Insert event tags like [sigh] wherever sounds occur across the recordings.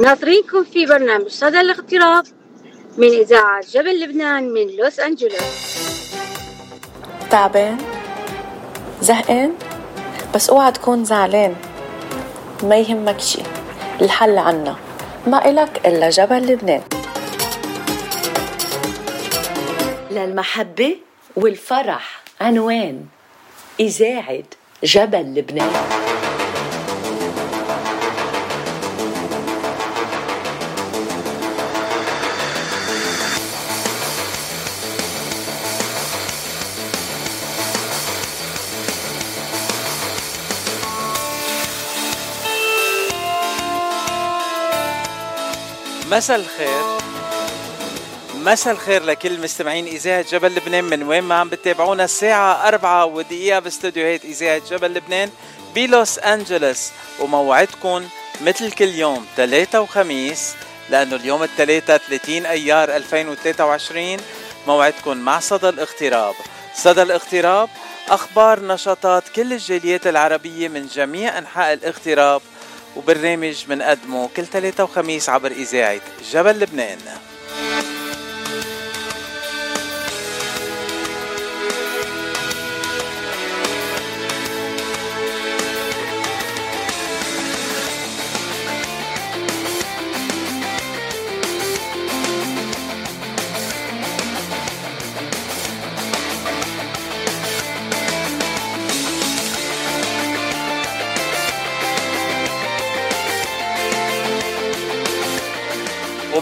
ناطرينكم في برنامج صدى الاغتراب من إذاعة جبل لبنان من لوس أنجلوس. تعبان؟ زهقان؟ بس اوعى تكون زعلان. ما يهمك شي. الحل عنا. ما إلك إلا جبل لبنان. للمحبة والفرح عنوان إذاعة جبل لبنان. مساء الخير. مساء الخير لكل مستمعين إذاعة جبل لبنان. من وين ما عم بتابعونا الساعة أربعة ودقيقة باستوديوهات إذاعة جبل لبنان بلوس أنجلوس. وموعدكم مثل كل يوم ثلاثة وخميس لأنه اليوم الثلاثة 30 أيار 2023 موعدكم مع صدى الاغتراب صدى الاغتراب أخبار نشاطات كل الجاليات العربية من جميع أنحاء الاغتراب وبرنامج منقدمه كل ثلاثة وخميس عبر إذاعة جبل لبنان.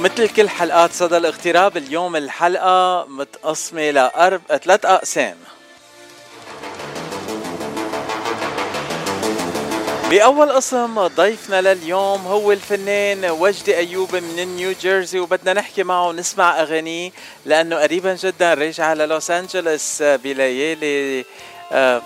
ومثل كل حلقات صدى الاغتراب اليوم الحلقة متقسمة لأرب ثلاث أقسام. بأول قسم ضيفنا لليوم هو الفنان وجدي أيوب من نيو جيرسي وبدنا نحكي معه ونسمع أغانيه لأنه قريبا جدا رجع للوس أنجلوس بليالي آه،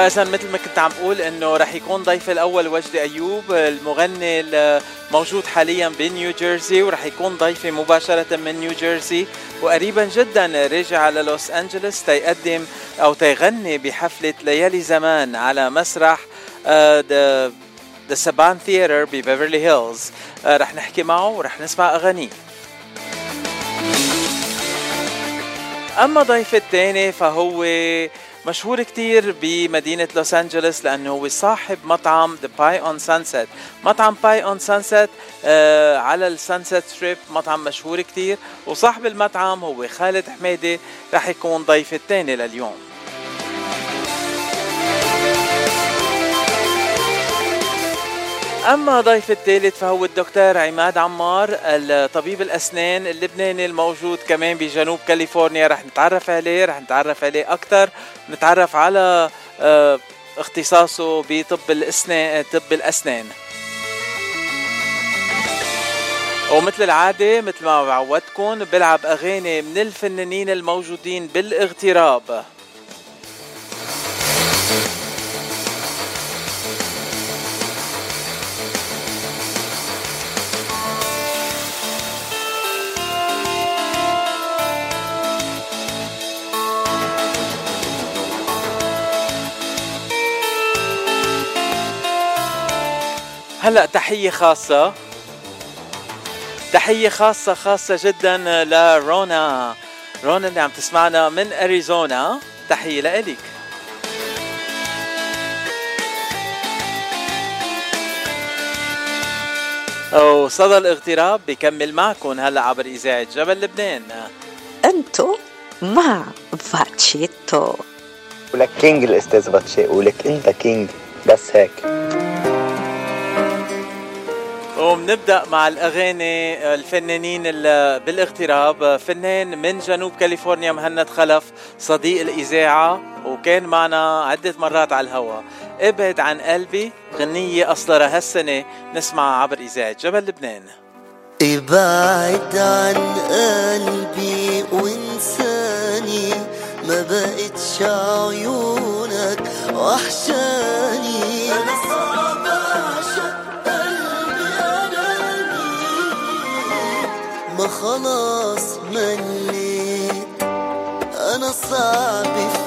فاذا مثل ما كنت عم أقول إنه رح يكون ضيف الأول وجدي أيوب المغني الموجود حاليا بنيو جيرسي ورح يكون ضيفي مباشرة من نيو جيرسي. وقريبا جدا رجع على لوس أنجلوس تيقدم أو تيغني بحفلة ليالي زمان على مسرح The Saban Theatre ببيفرلي هيلز. رح نحكي معه ورح نسمع أغانيه. أما ضيف الثاني فهو مشهور كتير بمدينة لوس أنجلوس لأنه هو صاحب مطعم The Pi on Sunset مطعم Pi on Sunset على ال Sunset Strip مطعم مشهور كتير. وصاحب المطعم هو خالد حميدة رح يكون ضيف الثاني لليوم. أما ضيف الثالث فهو الدكتور عماد عمار الطبيب الأسنان اللبناني الموجود كمان بجنوب كاليفورنيا. رح نتعرف عليه رح نتعرف عليه أكثر نتعرف على آه، اختصاصه بطب الأسنان طب الأسنان. ومثل العادة مثل ما بعودتكم بلعب أغاني من الفنانين الموجودين بالاغتراب. هلا تحية خاصة. تحية خاصة خاصة جدا لرونا. رونا اللي عم تسمعنا من أريزونا. تحية لإلك. وصدى الاغتراب بكمل معكم هلا عبر إذاعة جبل لبنان. أنتو مع فاتشيتو. ولك كينج الأستاذ باتشي ولك أنت كينج. بس هيك. وبنبدأ مع الأغاني الفنانين بالاغتراب. فنان من جنوب كاليفورنيا مهند خلف صديق الإذاعة وكان معنا عدة مرات على الهواء ابعد عن قلبي غنية أصدرها هالسنة. نسمعها عبر إذاعة جبل لبنان. ابعد عن قلبي وانساني ما بقتش عيونك وحشاني. خلاص مليت. أنا صعب في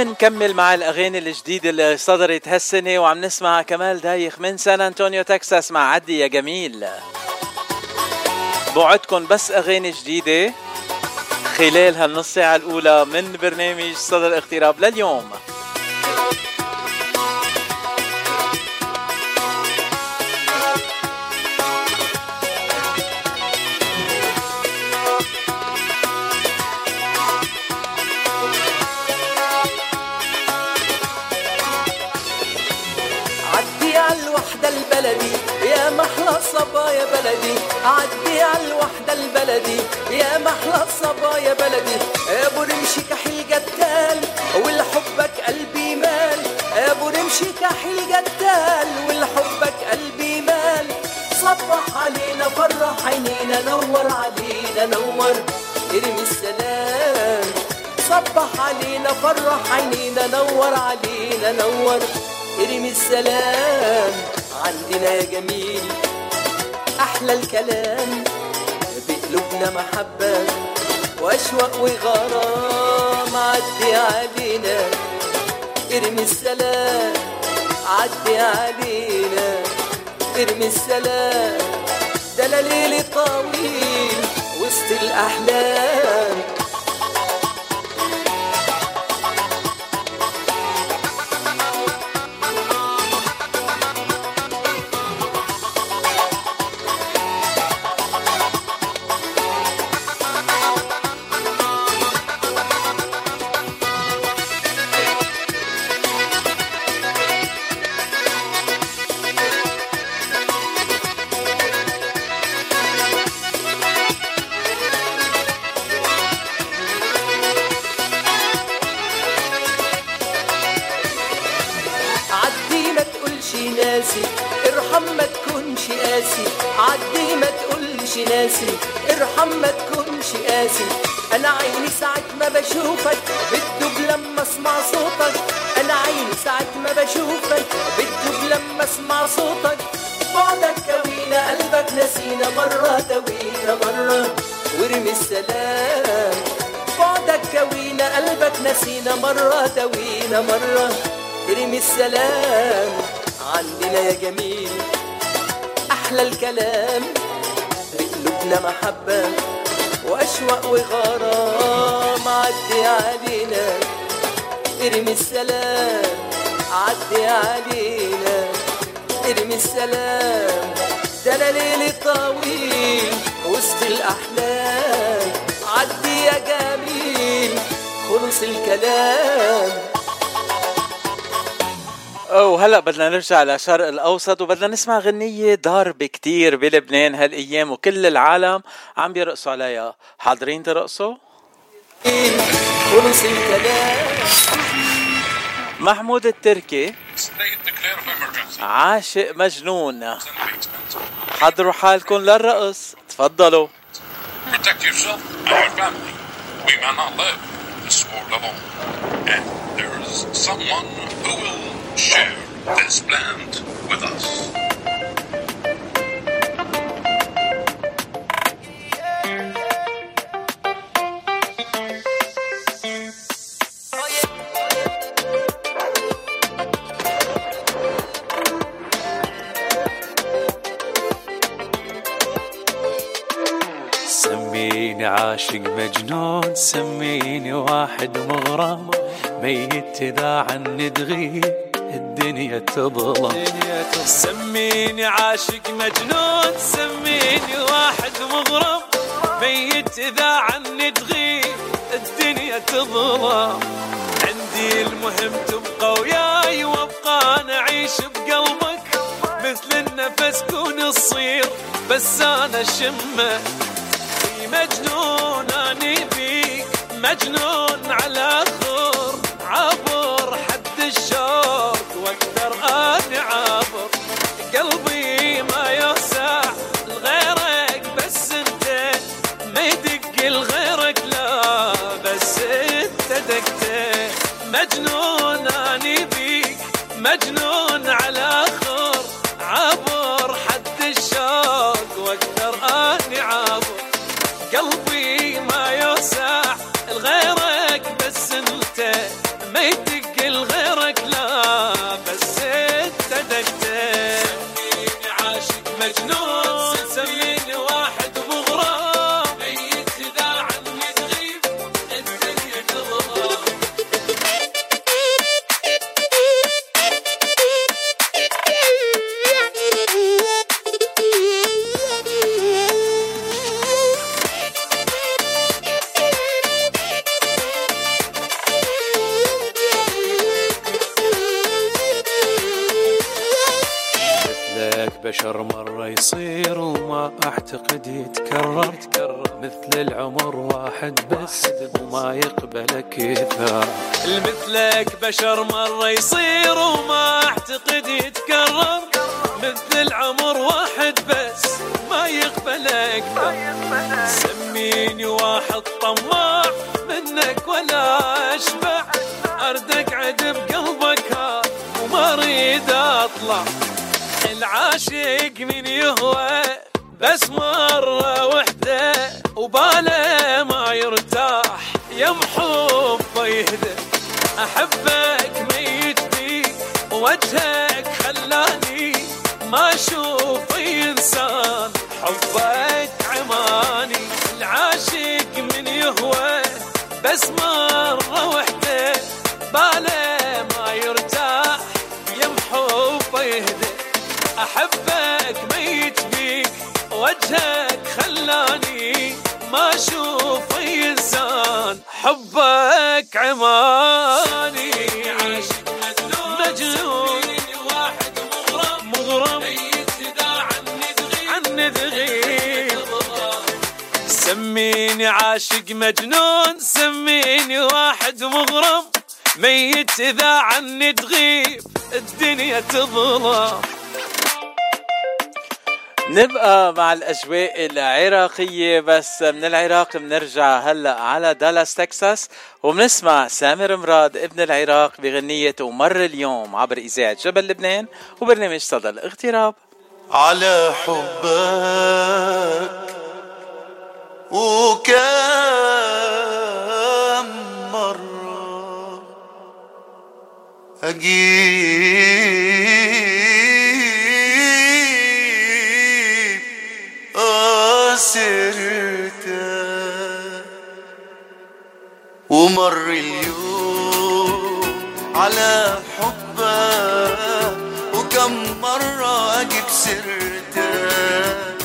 عم نكمل مع الأغاني الجديدة اللي صدرت هالسنة وعم نسمع كمال دايخ من سان أنطونيو تكساس مع عدي يا جميل. بوعدكم بس أغاني جديدة خلال هالنص ساعة الأولى من برنامج صدى الاغتراب لليوم. عدي على الوحدة البلدي. يا محلى الصبايا بلدي أبو رمشي كحيل جدال والحبك قلبي مال. أبو رمشي كحيل جدال والحبك قلبي مال. صبح علينا فرح عينينا نور علينا نور ارمي السلام. صبح علينا فرح عينينا نور علينا نور ارمي السلام. عندنا يا جميل أحلى الكلام. بقلوبنا محبة وأشواق وغرام عدي علينا ارمي السلام. عدي علينا ارمي السلام. ده ليلي طويل وسط الأحلام. ناسي. ارحم ما تكونش قاسي. عدي ما تقولش ناسي. ارحم ما تكونش قاسي. أنا عيني ساعة ما بشوفك بتدوب لما أسمع صوتك. أنا عيني ساعة ما بشوفك بتدوب لما أسمع صوتك. بعدك كوينا قلبك نسينا مرة توينا مرة. وارمي السلام. بعدك كوينا قلبك نسينا مرة توينا مرة. ارمي السلام. عندنا يا جميل. أحلى الكلام بقلوبنا محبة وأشواق وغرام عدي علينا. ارمي السلام عدي علينا. ارمي السلام ده أنا ليلي طويل. وسط الأحلام عدي يا جميل. خلص الكلام. وهلا بدنا نرجع لشرق الأوسط وبدنا نسمع غنية ضاربة كتير بلبنان هالأيام وكل العالم عم بيرقصوا عليها حاضرين ترقصوا؟ محمود التركي. عاشق مجنون. حضروا حالكم للرقص تفضلوا. We may not live this world alone. And someone who will share this land with us. سميني عاشق مجنون سميني واحد مغرم ميت إذا عني تغيب الدنيا تظلم. سميني عاشق مجنون سميني واحد مغرم. ميت إذا عني تغيب الدنيا تظلم. عندي المهم تبقى وياي وأبقى أنا اعيش بقلبك. مثل النفس كون تصير بس أنا شمة. في مجنون أني بيك مجنون على خور دقت يعتقد يتكرر مثل العمر واحد بس وما يقبل كثر المثلك بشر مرة يصير وما أعتقد يتكرر مثل العمر واحد بس ما يقبل أكثر سميني واحد طماع منك ولا أشبع. ارد اقعد بقلبك ها وما أريد أطلع. العاشق من يهوى. بس مرة وحدة وباله ما يرتاح يا محب يهدى. أحبك ميت بيك وجهك خلاني ما أشوف إنسان. حبك عماني العاشق من يهوى. بس مرة وحدة باله ما يرتاح يا محب يهدى. أحبك ميت وجهك خلاني ما أشوف إنسان. حبك عماني. عاشق مجنون. واحد مغرم. مغرم عني تغيب سميني عاشق مجنون. سميني واحد مغرم. ميت إذا عني تغيب. الدنيا تظلم. نبقى مع الأجواء العراقية بس من العراق بنرجع هلأ على دالاس تكساس. وبنسمع سامر مراد ابن العراق بغنية ومر اليوم عبر إذاعة جبل لبنان. وبرنامج صدى الاغتراب. على حبك وكم مرة أجيب أسرتك ومر اليوم على حبك وكم مرة أجيب سيرتك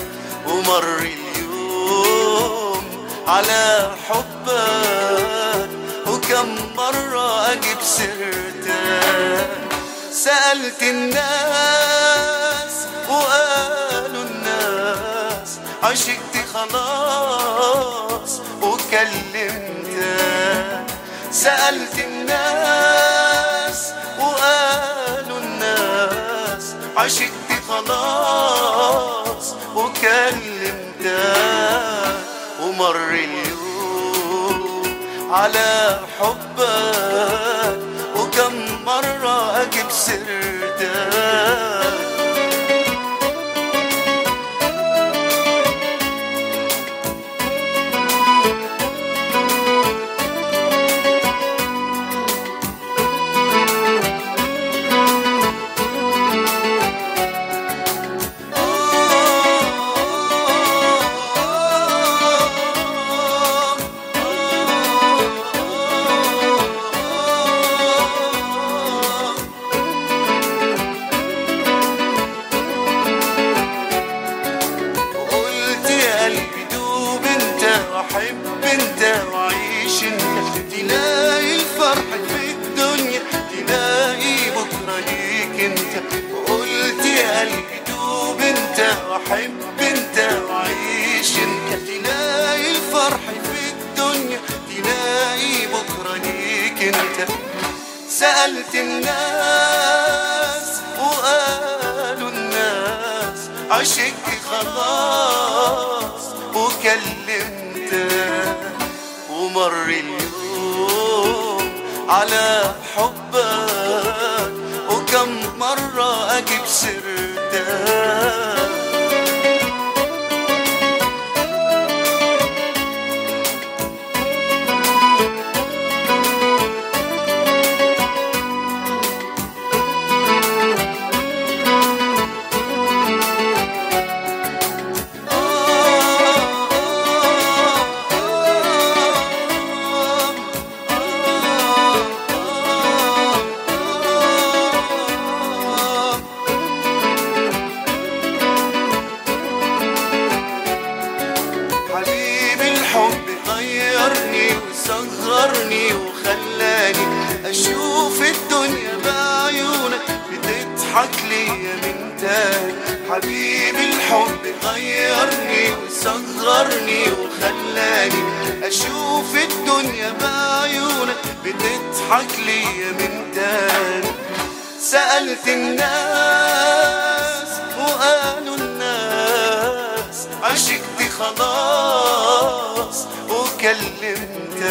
ومر اليوم على حبك وكم مرة أجيب سيرتك سألت الناس وقالوا عشقت خلاص وكلمتك سألت الناس وقالوا الناس عشقت خلاص وكلمتك ومر اليوم على حبك وكم مرة أجيب سيرتك ليك انت سألت الناس وقالوا الناس عشقت خلاص وكلمتك ومر اليوم على حبك وكم مرة أجيب سيرتك. وصغرني وخلاني أشوف الدنيا بعيونك بتضحك لي من تاني. سألت الناس وقالوا الناس عشقت خلاص وكلمتك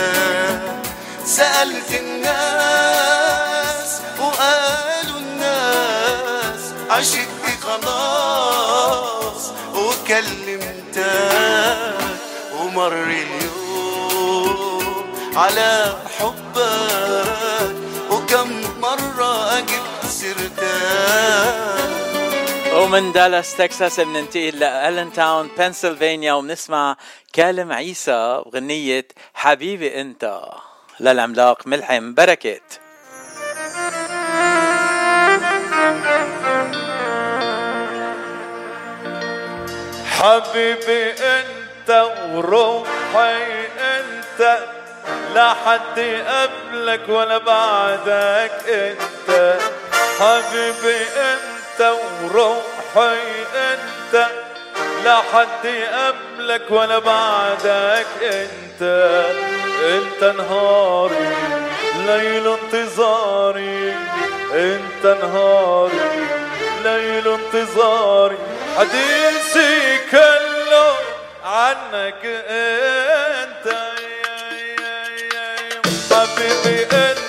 سألت الناس وقالوا الناس عشقت خلاص وكلمتك ومر اليوم على حبك وكم مرة أجيب سيرتك ومن دالاس تكساس بننتقل لألن تاون بنسلفانيا وبنسمع كالم عيسى بغنية حبيبي أنت. للعملاق ملحم بركات. حبيبي انت وروحي انت لا حد قبلك ولا بعدك انت حبيبي انت وروحي انت لا حد قبلك ولا بعدك انت انت نهاري ليل انتظاري انت نهاري ليل انتظاري. حديثي كله عنك أنت. حبيبي انت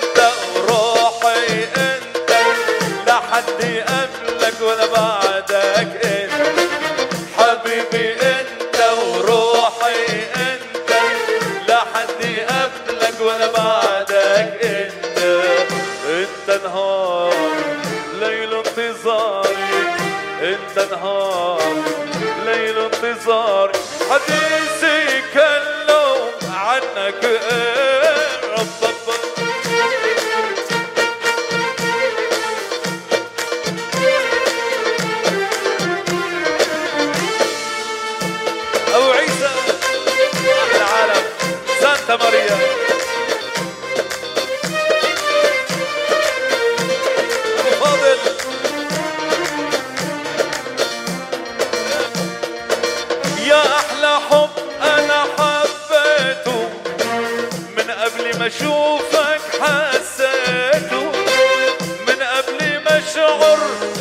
قبل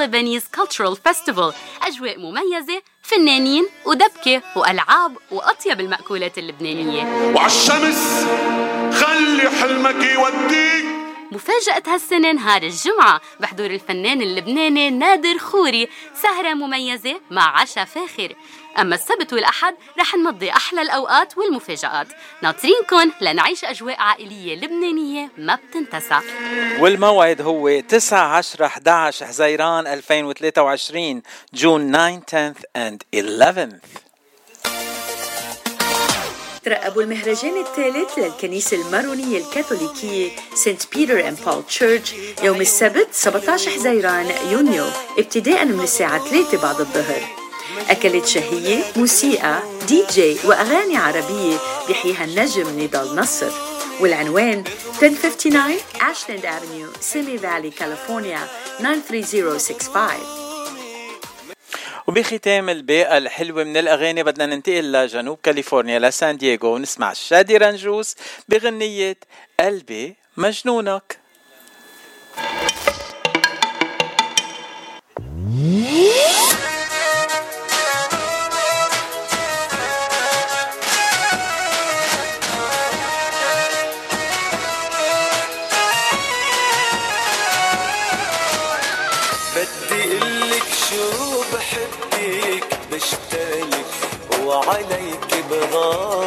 Lebanese Cultural Festival أجواء مميزة فنانين ودبكة وألعاب وأطيب المأكولات اللبنانية. وعالشمس خلي حلمك يوديك. مفاجأة هالسنة نهار الجمعة بحضور الفنان اللبناني نادر خوري. سهرة مميزة مع عشاء فاخر. أما السبت والأحد رح نمضي أحلى الأوقات والمفاجآت. ناطرينكن لنعيش أجواء عائلية لبنانية. ما بتنتسى والموعد هو 9 10 11 حزيران 2023 June 9 10 and 11 ترقبوا المهرجان الثالث للكنيسة المارونية الكاثوليكية Saint Peter and Paul Church يوم السبت 17 حزيران يونيو ابتداء من الساعة 3 بعد الظهر. أكلت شهية موسيقى دي جي وأغاني عربية بيحيها النجم نضال نصر. والعنوان 1059 Ashland Avenue, Simi Valley, California 93065 وبختام الباقة الحلوة من الأغاني بدنا ننتقل لجنوب كاليفورنيا لسان دييغو ونسمع شادي رنجوس بغنية قلبي مجنونك. [laughs] وعليك بغار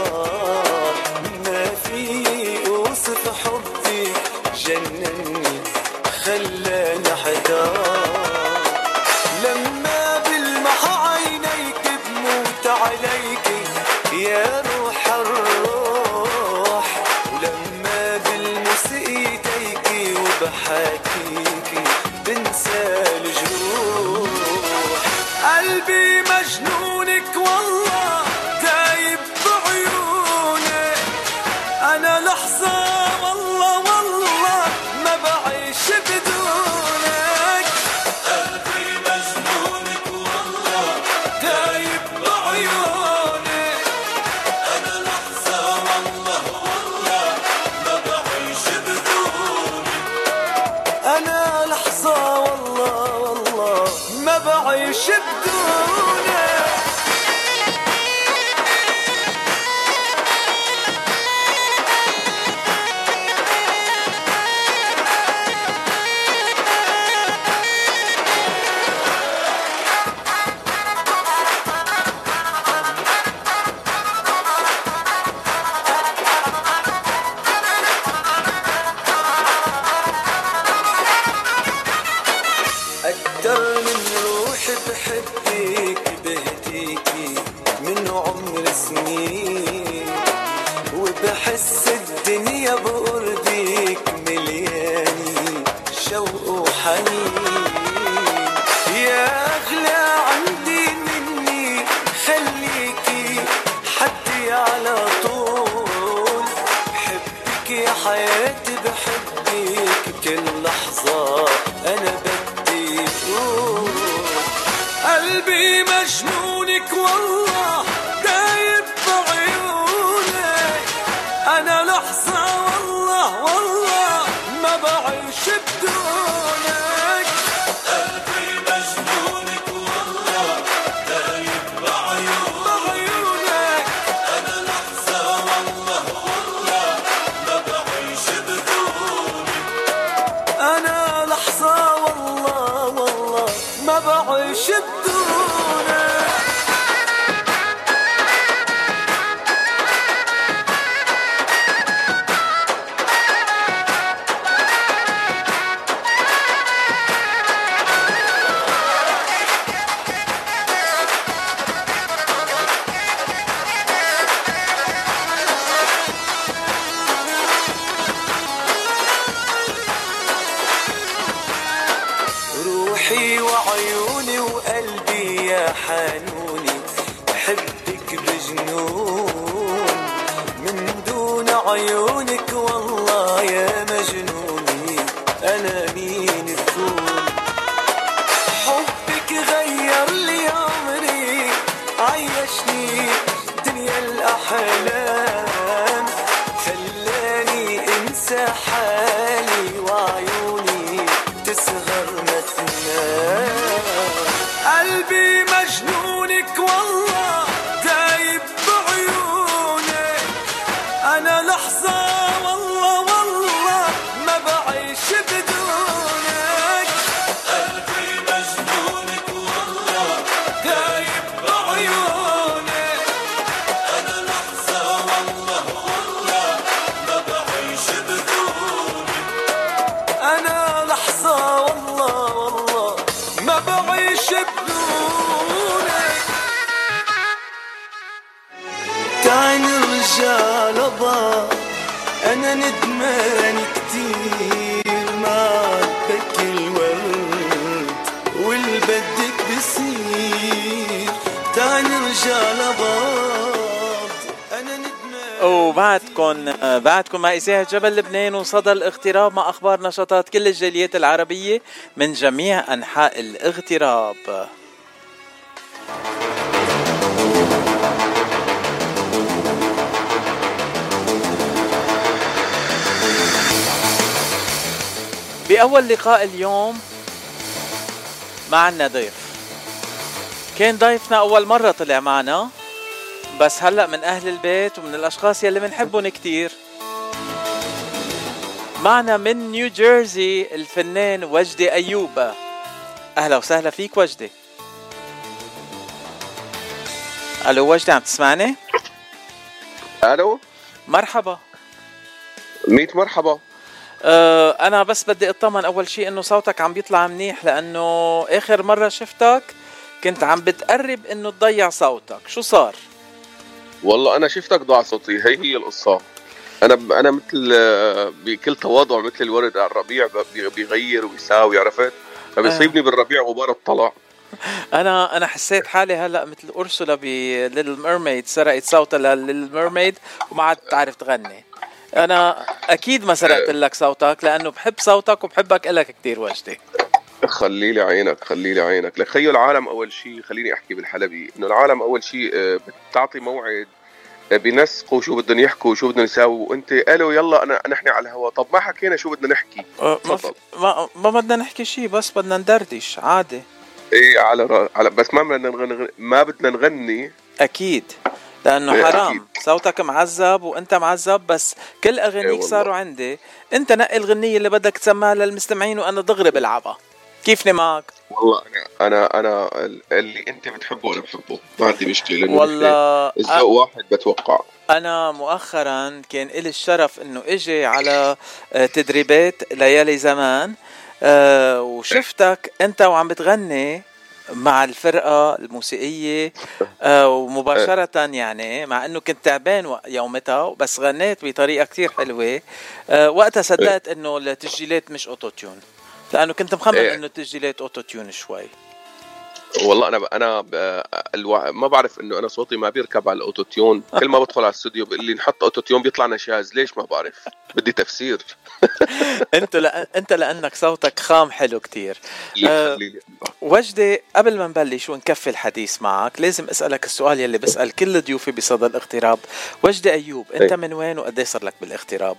وبعدكم بعدكم مع إذاعة جبل لبنان وصدى الاغتراب مع أخبار نشاطات كل الجاليات العربية من جميع أنحاء الاغتراب. بأول لقاء اليوم ما عنا ضيف. كان ضيفنا أول مرة طلع معنا. بس هلأ من أهل البيت ومن الأشخاص يلي بنحبهم كتير. معنا من نيو جيرسي الفنان وجدي أيوب أهلا وسهلا فيك وجدي. ألو وجدي عم تسمعني؟ ألو؟ مرحبا. ميت مرحبا. أه أنا بس بدي أطمن أول شيء إنه صوتك عم بيطلع منيح لأنه آخر مرة شفتك كنت عم بتقرب إنه تضيع صوتك. شو صار؟ والله أنا شفتك ضاع صوتي. هي هي القصة. أنا ب... أنا مثل آه، بكل تواضع مثل الورد على الربيع بيغير ويساوي عرفت؟ فبيصيبني بالربيع غبار الطلع أنا أنا حسيت حالي هلأ مثل ارسولا بليل ميرميد سرقت صوتها لليل ميرميد وما عاد تعرف تغني. أنا أكيد ما سرقت لك صوتك لأنه بحب صوتك وبحبك إلك كثير وجدي. خلي لي عينك خلي لي عينك. لك خيو العالم أول شيء خليني أحكي بالحلبي. إنه العالم أول شيء آه، بتعطي موعد آه، بينسقوا شو بدهم يحكوا شو بدهم يساووا. وأنت ألو يلا انا نحن على الهواء طب ما حكينا شو بدنا نحكي. أه، ما, في- ما, ما بدنا نحكي شيء بس بدنا ندردش عادي. إيه على را... على بس ما بدنا نغني ما بدنا نغني. أكيد. لأنه إيه، حرام. صوتك معذب وأنت معذب بس كل إيه اغانيك والله. صاروا عندي. أنت نقي الغنية اللي بدك تسمعها للمستمعين وأنا دغري بلعبها كيفني معك والله أنا أنا أنا اللي أنت بتحبه أنا بحبه. ما عندي مشكلة لأنه والله الذوق واحد بتوقع. أنا مؤخرا كان إلي الشرف إنه إجي على آه، تدريبات ليالي زمان آه، وشفتك أنت وعم بتغني مع الفرقة الموسيقية آه، ومباشرة يعني مع إنه كنت تعبان يومتها بس غنيت بطريقة كتير حلوة. آه، وقتها صدقت إنه التسجيلات مش auto tune. لأنه كنت مخمن إيه. إنه التسجيلات auto tune شوي. والله أنا أنا. ما بعرف إنه أنا صوتي ما بيركب على ال auto-tune [laughs] كل ما بدخل على الاستوديو بيقول لي نحط auto-tune بيطلع نشاز. ليش ما بعرف؟ بدي تفسير. [laughs] أنت لأ... أنت لأنك صوتك خام حلو كتير. لي وجدي قبل ما نبلش ونكفي الحديث معك لازم أسألك السؤال يلي بسأل كل ضيوفي بصدى الاغتراب. وجدي أيوب أنت إيه. من وين وقد صار لك بالاغتراب؟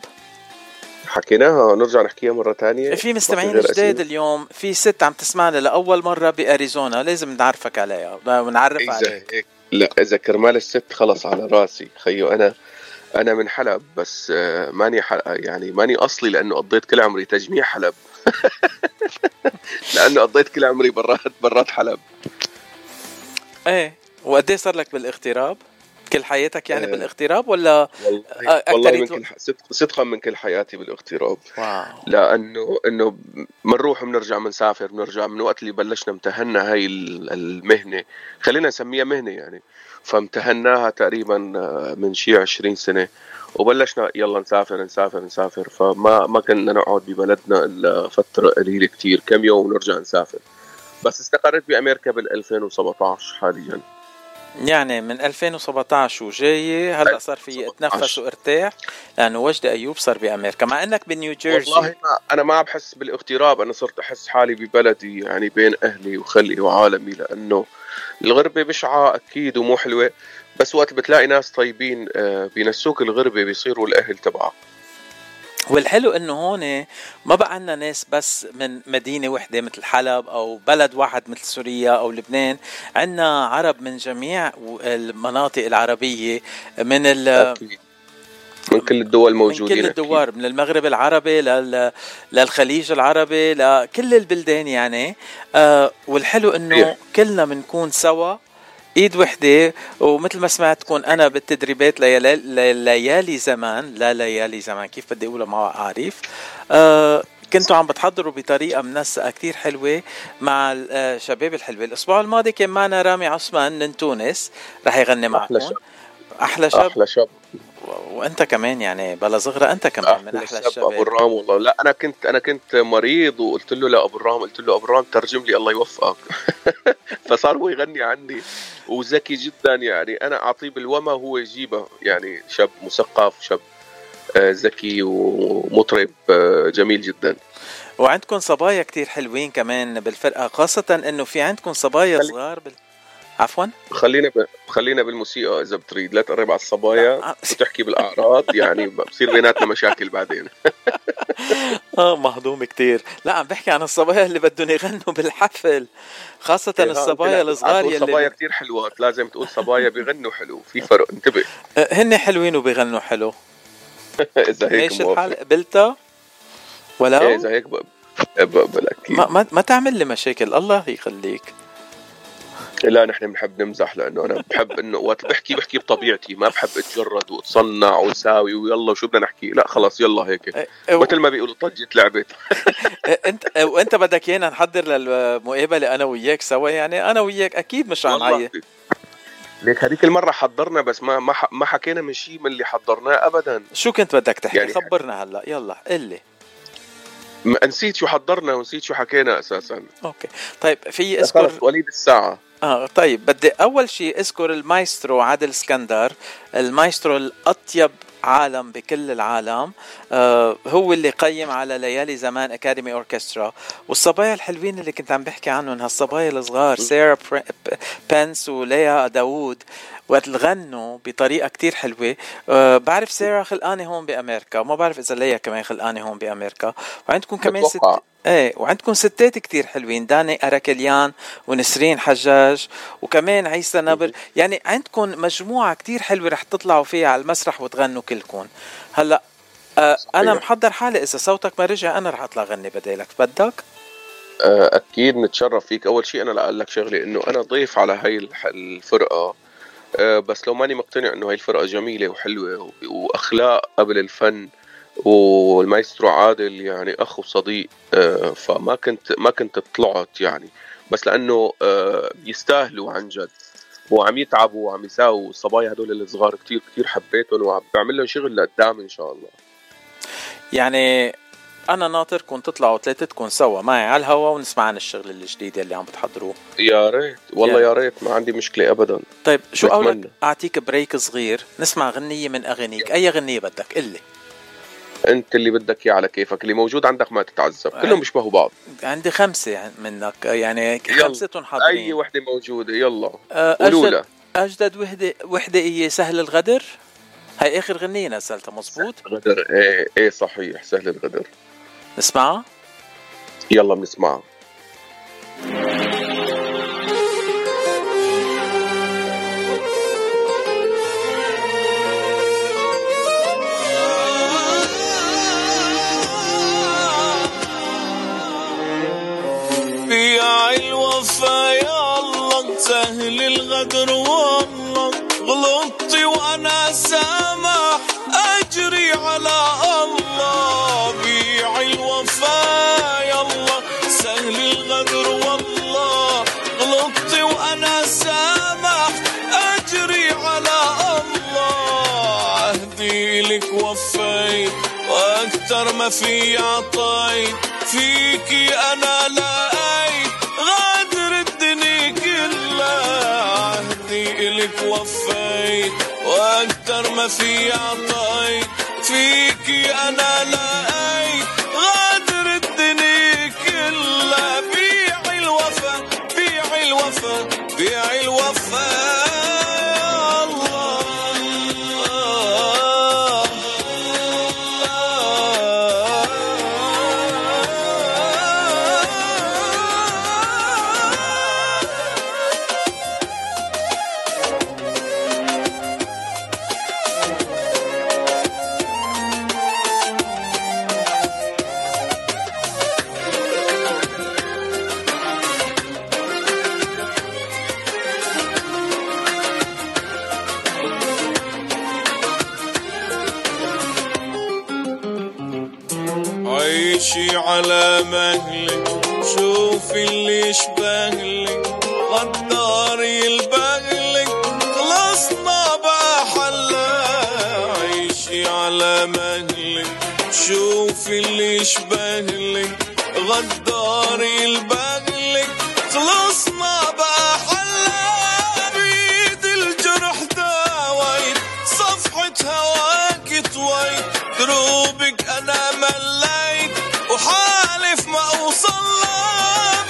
حكيناها نرجع نحكيها مرة ثانية في مستمعين جداد اليوم في ست عم تسمعنا لأول مرة بأريزونا لازم نعرفك عليها ونعرف اذا عليك هيك لا إذا كرمال الست خلص على راسي. خيو أنا أنا من حلب بس آه، ماني حل... يعني ماني أصلي لأنه قضيت كل عمري تجميع حلب. [laughs] لأنه قضيت كل عمري برات برات حلب. إيه وقد صار لك بالاغتراب؟ كل حياتك يعني آه. بالاغتراب ولا والله آه، والله من كل صدقا من كل حياتي بالاغتراب. واو. لأنه إنه بنروح وبنرجع بنسافر بنرجع من وقت اللي بلشنا امتهنا هاي ال- المهنة. خلينا نسميها مهنة يعني. فامتهناها تقريبا آه، من شي 20 سنة. وبلشنا يلا نسافر نسافر نسافر. فما ما كنا نقعد ببلدنا إلا فترة قليلة كتير كم يوم ونرجع نسافر. بس استقريت بأمريكا بال 2017 حاليا. يعني من 2017 وجاي هلأ صار في اتنفس وارتاح لأنه وجدي أيوب صار بأمريكا. مع إنك بنيو جيرسي والله ما أنا ما بحس بالاغتراب أنا صرت أحس حالي ببلدي يعني بين أهلي وخلقي وعالمي لأنه الغربة بشعة أكيد ومو حلوة بس وقت بتلاقي ناس طيبين آه، بينسوك الغربة بيصيروا الأهل تبعك. والحلو إنه هون ما بقى عنا ناس بس من مدينة وحدة مثل حلب أو بلد واحد مثل سوريا أو لبنان عنا عرب من جميع المناطق العربية من ال أكيد. من كل الدول من موجودين كل الدول من المغرب العربي لل... للخليج العربي لكل البلدان يعني آه والحلو إنه. كلنا بنكون سوا إيد وحدة ومثل ما سمعت تكون أنا بالتدريبات ليالي, ليالي زمان لا ليالي زمان كيف بدي أقولها ما عارف. آه كنتوا عم بتحضروا بطريقة منسقة كتير حلوة مع الشباب الحلوة. الأسبوع الماضي كان معنا رامي عثمان من تونس رح يغني معكم. أحلى شاب أحلى شاب و- وانت كمان يعني بلا صغرى انت كمان من أحلى الشاب أبو الشباب الرام والله. لا أنا كنت أنا كنت مريض وقلت له لابو الرام قلت له أبو الرام ترجم لي الله يوفقك. [laughs] فصار هو يغني عني وذكي جدا يعني. أنا أعطيه بالوما هو يجيبه يعني شاب مثقف شاب آه، ذكي ومطرب آه، جميل جدا. وعندكم صبايا كتير حلوين كمان بالفرقة خاصة إنه في عندكم صبايا صغار بال... عفوا؟ خلينا ب... خلينا بالموسيقى إذا بتريد. لا تقرب على الصبايا وتحكي بالأعراض يعني بصير بيناتنا مشاكل بعدين. [laughs] آه مهضوم كتير. لا عم بحكي عن الصبايا اللي بدهم يغنوا بالحفل خاصة إيه، الصبايا الصغار يلي كتير حلوات. لازم تقول صبايا بيغنوا حلو. في فرق. انتبه. [laughs] آه، هن حلوين وبيغنوا حلو. [laughs] إذا هيك ماشي موافق. الحال قبلتها ولو؟ إيه، إذا هيك ب... ب... بالاكيد ما, ما, ما تعمل لي مشاكل. الله يخليك. لا نحن بنحب نمزح لأنه أنا بحب إنه وقت بحكي بحكي بطبيعتي ما بحب أتجرد وأتصنع وساوي ويلا وشو بدنا نحكي؟ لا خلص يلا هيك. إيه، مثل ما بيقولوا طجت لعبت. [laughs] آه، إنت وإنت بدك إيانا نحضر للمقابلة أنا وياك سوا؟ يعني أنا وياك أكيد مش عم والله. عيط ليك هذيك المرة حضرنا بس ما ما, حكينا من شيء من اللي حضرناه ابدا. شو كنت بدك تحكي؟ يعني خبرنا هلأ. يلا قل لي. نسيت شو حضرنا ونسيت شو حكينا أساسا. Okay. طيب في اذكر وليد الساعة. آه طيب بدي أول شيء أذكر المايسترو عادل اسكندر. المايسترو الأطيب عالم بكل العالم. آه هو اللي قيم على ليالي زمان Academy Orchestra. والصبايا الحلوين اللي كنت عم بحكي عنهم هالصبايا الصغار سيرا بنس وليا داوود. وقت غنوا بطريقة كتير حلوة. أه بعرف سيرا خلقانة هون بأمريكا وما بعرف إذا ليا كمان خلقانة هون بأمريكا. وعندكم كمان ست بتوقع. إيه وعندكم ستات كتير حلوين داني اراكليان ونسرين حجاج وكمان عيسى نبر يعني عندكم مجموعة كتير حلوة رح تطلعوا فيها على المسرح وتغنوا كلكم. هلأ آه أنا محضر حالي إذا صوتك ما رجع أنا رح أطلع غني بدالك بدك؟ آه، أكيد نتشرف فيك. أول شيء أنا لأقول لك شغلة إنه أنا ضيف على هاي الفرقة. بس لو ماني مقتنع إنه هاي الفرقة جميلة وحلوة وأخلاق قبل الفن والمايسترو عادل يعني اخ وصديق آه، فما كنت ما كنت طلعت يعني. بس لأنه آه، بيستاهلوا عن جد. وعم يتعبوا وعم يساووا. الصبايا هدول الصغار كتير كتير حبيتهم وعم بعمل لهم شغل لقدام إن شاء الله. يعني أنا ناطركم تطلعوا ثلاثتكم سوا معي على الهوا ونسمع عن الشغل الجديد اللي عم بتحضروه. يا ريت. والله. يا ريت ما عندي مشكلة ابدا. طيب شو. قولك أعطيك break صغير؟ نسمع غنية من اغانيك أي غنية بدك؟ قلي أنت اللي بدك اياه على كيفك. اللي موجود عندك ما تتعذب. كلهم بيشبهوا بعض. عندي خمسة منك. يعني. خمستهم حاضرين. أي وحدة موجودة. يلا. قولوا أجدد, لها. أجدد وحدة وحدة هي سهل الغدر. هاي آخر غنية نزلتها مزبوط؟ غدر إيه إيه صحيح. سهل الغدر. نسمعها؟ يلا بنسمعها. بيع الوفا يا الله سهل الغدر والله غلطت وأنا سامح أجري على لك وفيت وأكتر ما في عطيت. فيكي أنا لقيت غادر الدنيا كلها. عهدي الك وفيت وأكتر ما في عطيت. فيكي أنا لقيت غادر الدنيا كلها. بيع الوفا بيع الوفا بيع الوفا. شوفي اللي يشبهلك غداري البغلك خلصنا بقى حلا بيد الجرح داويت صفحة هواك طويت دروبك أنا مليت. وحالف ما أوصل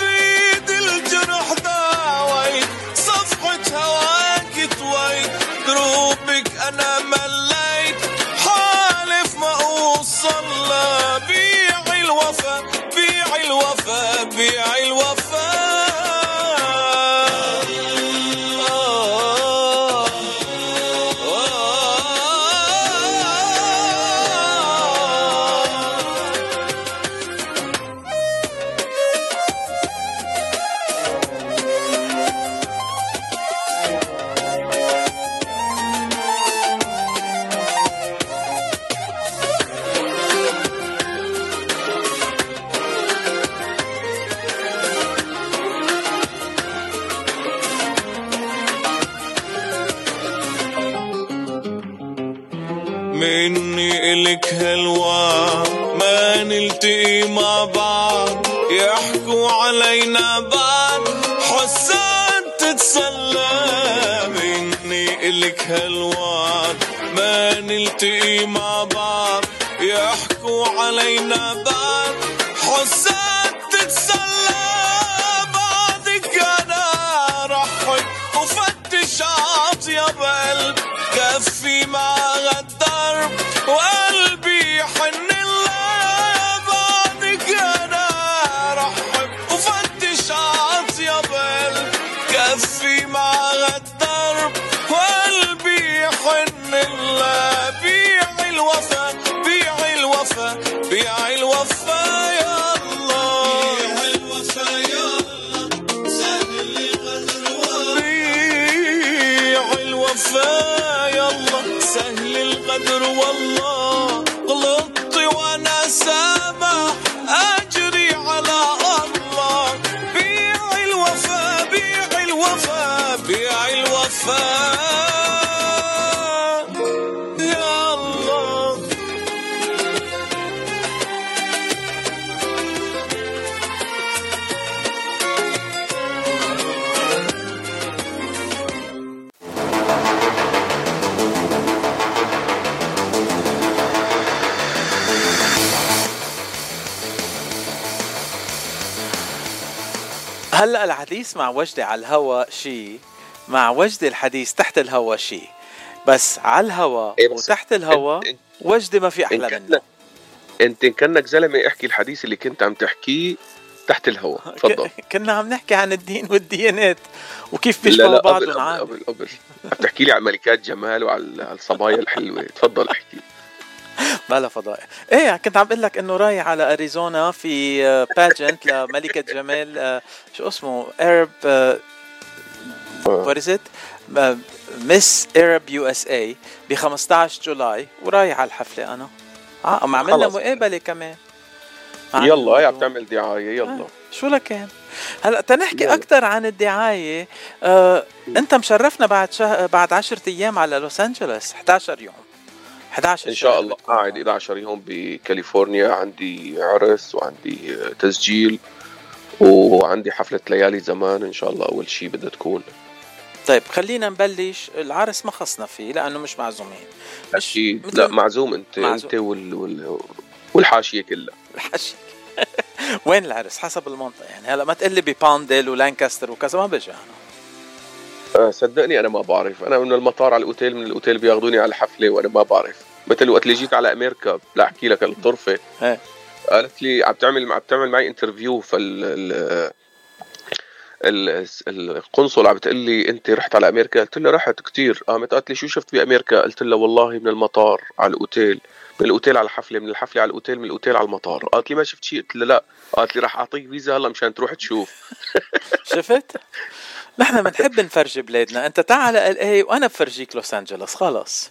بيد الجرح داويت صفحة هواك طويت دروبك أنا مليت. اوصل يحكوا علينا بعض حسان تتسلى مني إلك هلوى ما نلتقي مع بعض. يحكوا علينا بعض حسان تتسلى بعدك أنا رحب وفتش عطيب قلب كفي مع الدرب وقلبي القدر والله غلطت وأنا سامح أجري على الله. بيع الوفا بيع الوفا بيع الوفا. هلا الحديث مع وجدي على الهوا شيء مع وجدي الحديث تحت الهوا شيء بس على الهوا إيه وتحت الهوا وجدي ما في إن أحلى منه انت كأنك زلمة احكي الحديث اللي كنت عم تحكيه تحت الهواء [laughs] تفضل. كنا عم نحكي عن الدين والديانات. وكيف بيشبهوا بعض قبل قبل قبل. عم تحكي لي عن ملكات جمال وعلى على الصبايا الحلوة. تفضل احكي. [laughs] بلا فضائح إيه كنت عم بقول لك إنه رايح على أريزونا في pageant لملكة جمال آه، شو اسمه؟ Arab what is Miss Arab USA ب 15 July ورايح على الحفلة أنا. آه عم عملنا. مقابلة كمان. يلا هي عم. تعمل دعاية يلا. شو لكان؟ هلأ تنحكي. أكثر عن الدعاية. آه، أنت مشرفنا بعد شه... بعد 10 أيام على لوس أنجلوس 11 يوم. 11 إن شاء الله. قاعد 11 يوم بكاليفورنيا. عندي عرس وعندي تسجيل وعندي حفلة ليالي زمان إن شاء الله أول شيء بدها تكون. طيب خلينا نبلش. العرس ما خصنا فيه لأنه مش معزومين. أكيد. مثل- لا معزوم انت معزوم. انت وال... وال... والحاشية كلها. الحشي [laughs] وين العرس؟ حسب المنطقة يعني. هلا ما تقول لي بباندل ولانكاستر وكذا ما بجي أنا. آه، صدقني أنا ما بعرف. أنا من المطار على الأوتيل من الأوتيل بياخذوني على الحفلة وأنا ما بعرف. مثل وقت اللي جيت على أمريكا لا أحكي لك الطرفة. قالت لي عم تعمل عم تعمل معي interview فال ال- ال- القنصل عم بتقول لي أنت رحت على أمريكا؟ قلت لها رحت كتير. قامت قالت لي شو شفت بأمريكا؟ قلت لها والله من المطار على الأوتيل. من الأوتيل على الحفلة من الحفلة على الأوتيل من الأوتيل على المطار. قالت لي ما شفت شيء؟ قلت لها لا. قالت لي راح أعطيك فيزا هلا مشان تروح تشوف. [laughs] شفت؟ نحن بنحب نفرجي بلادنا. أنت تعال LA وأنا بفرجيك لوس أنجلوس. خلص.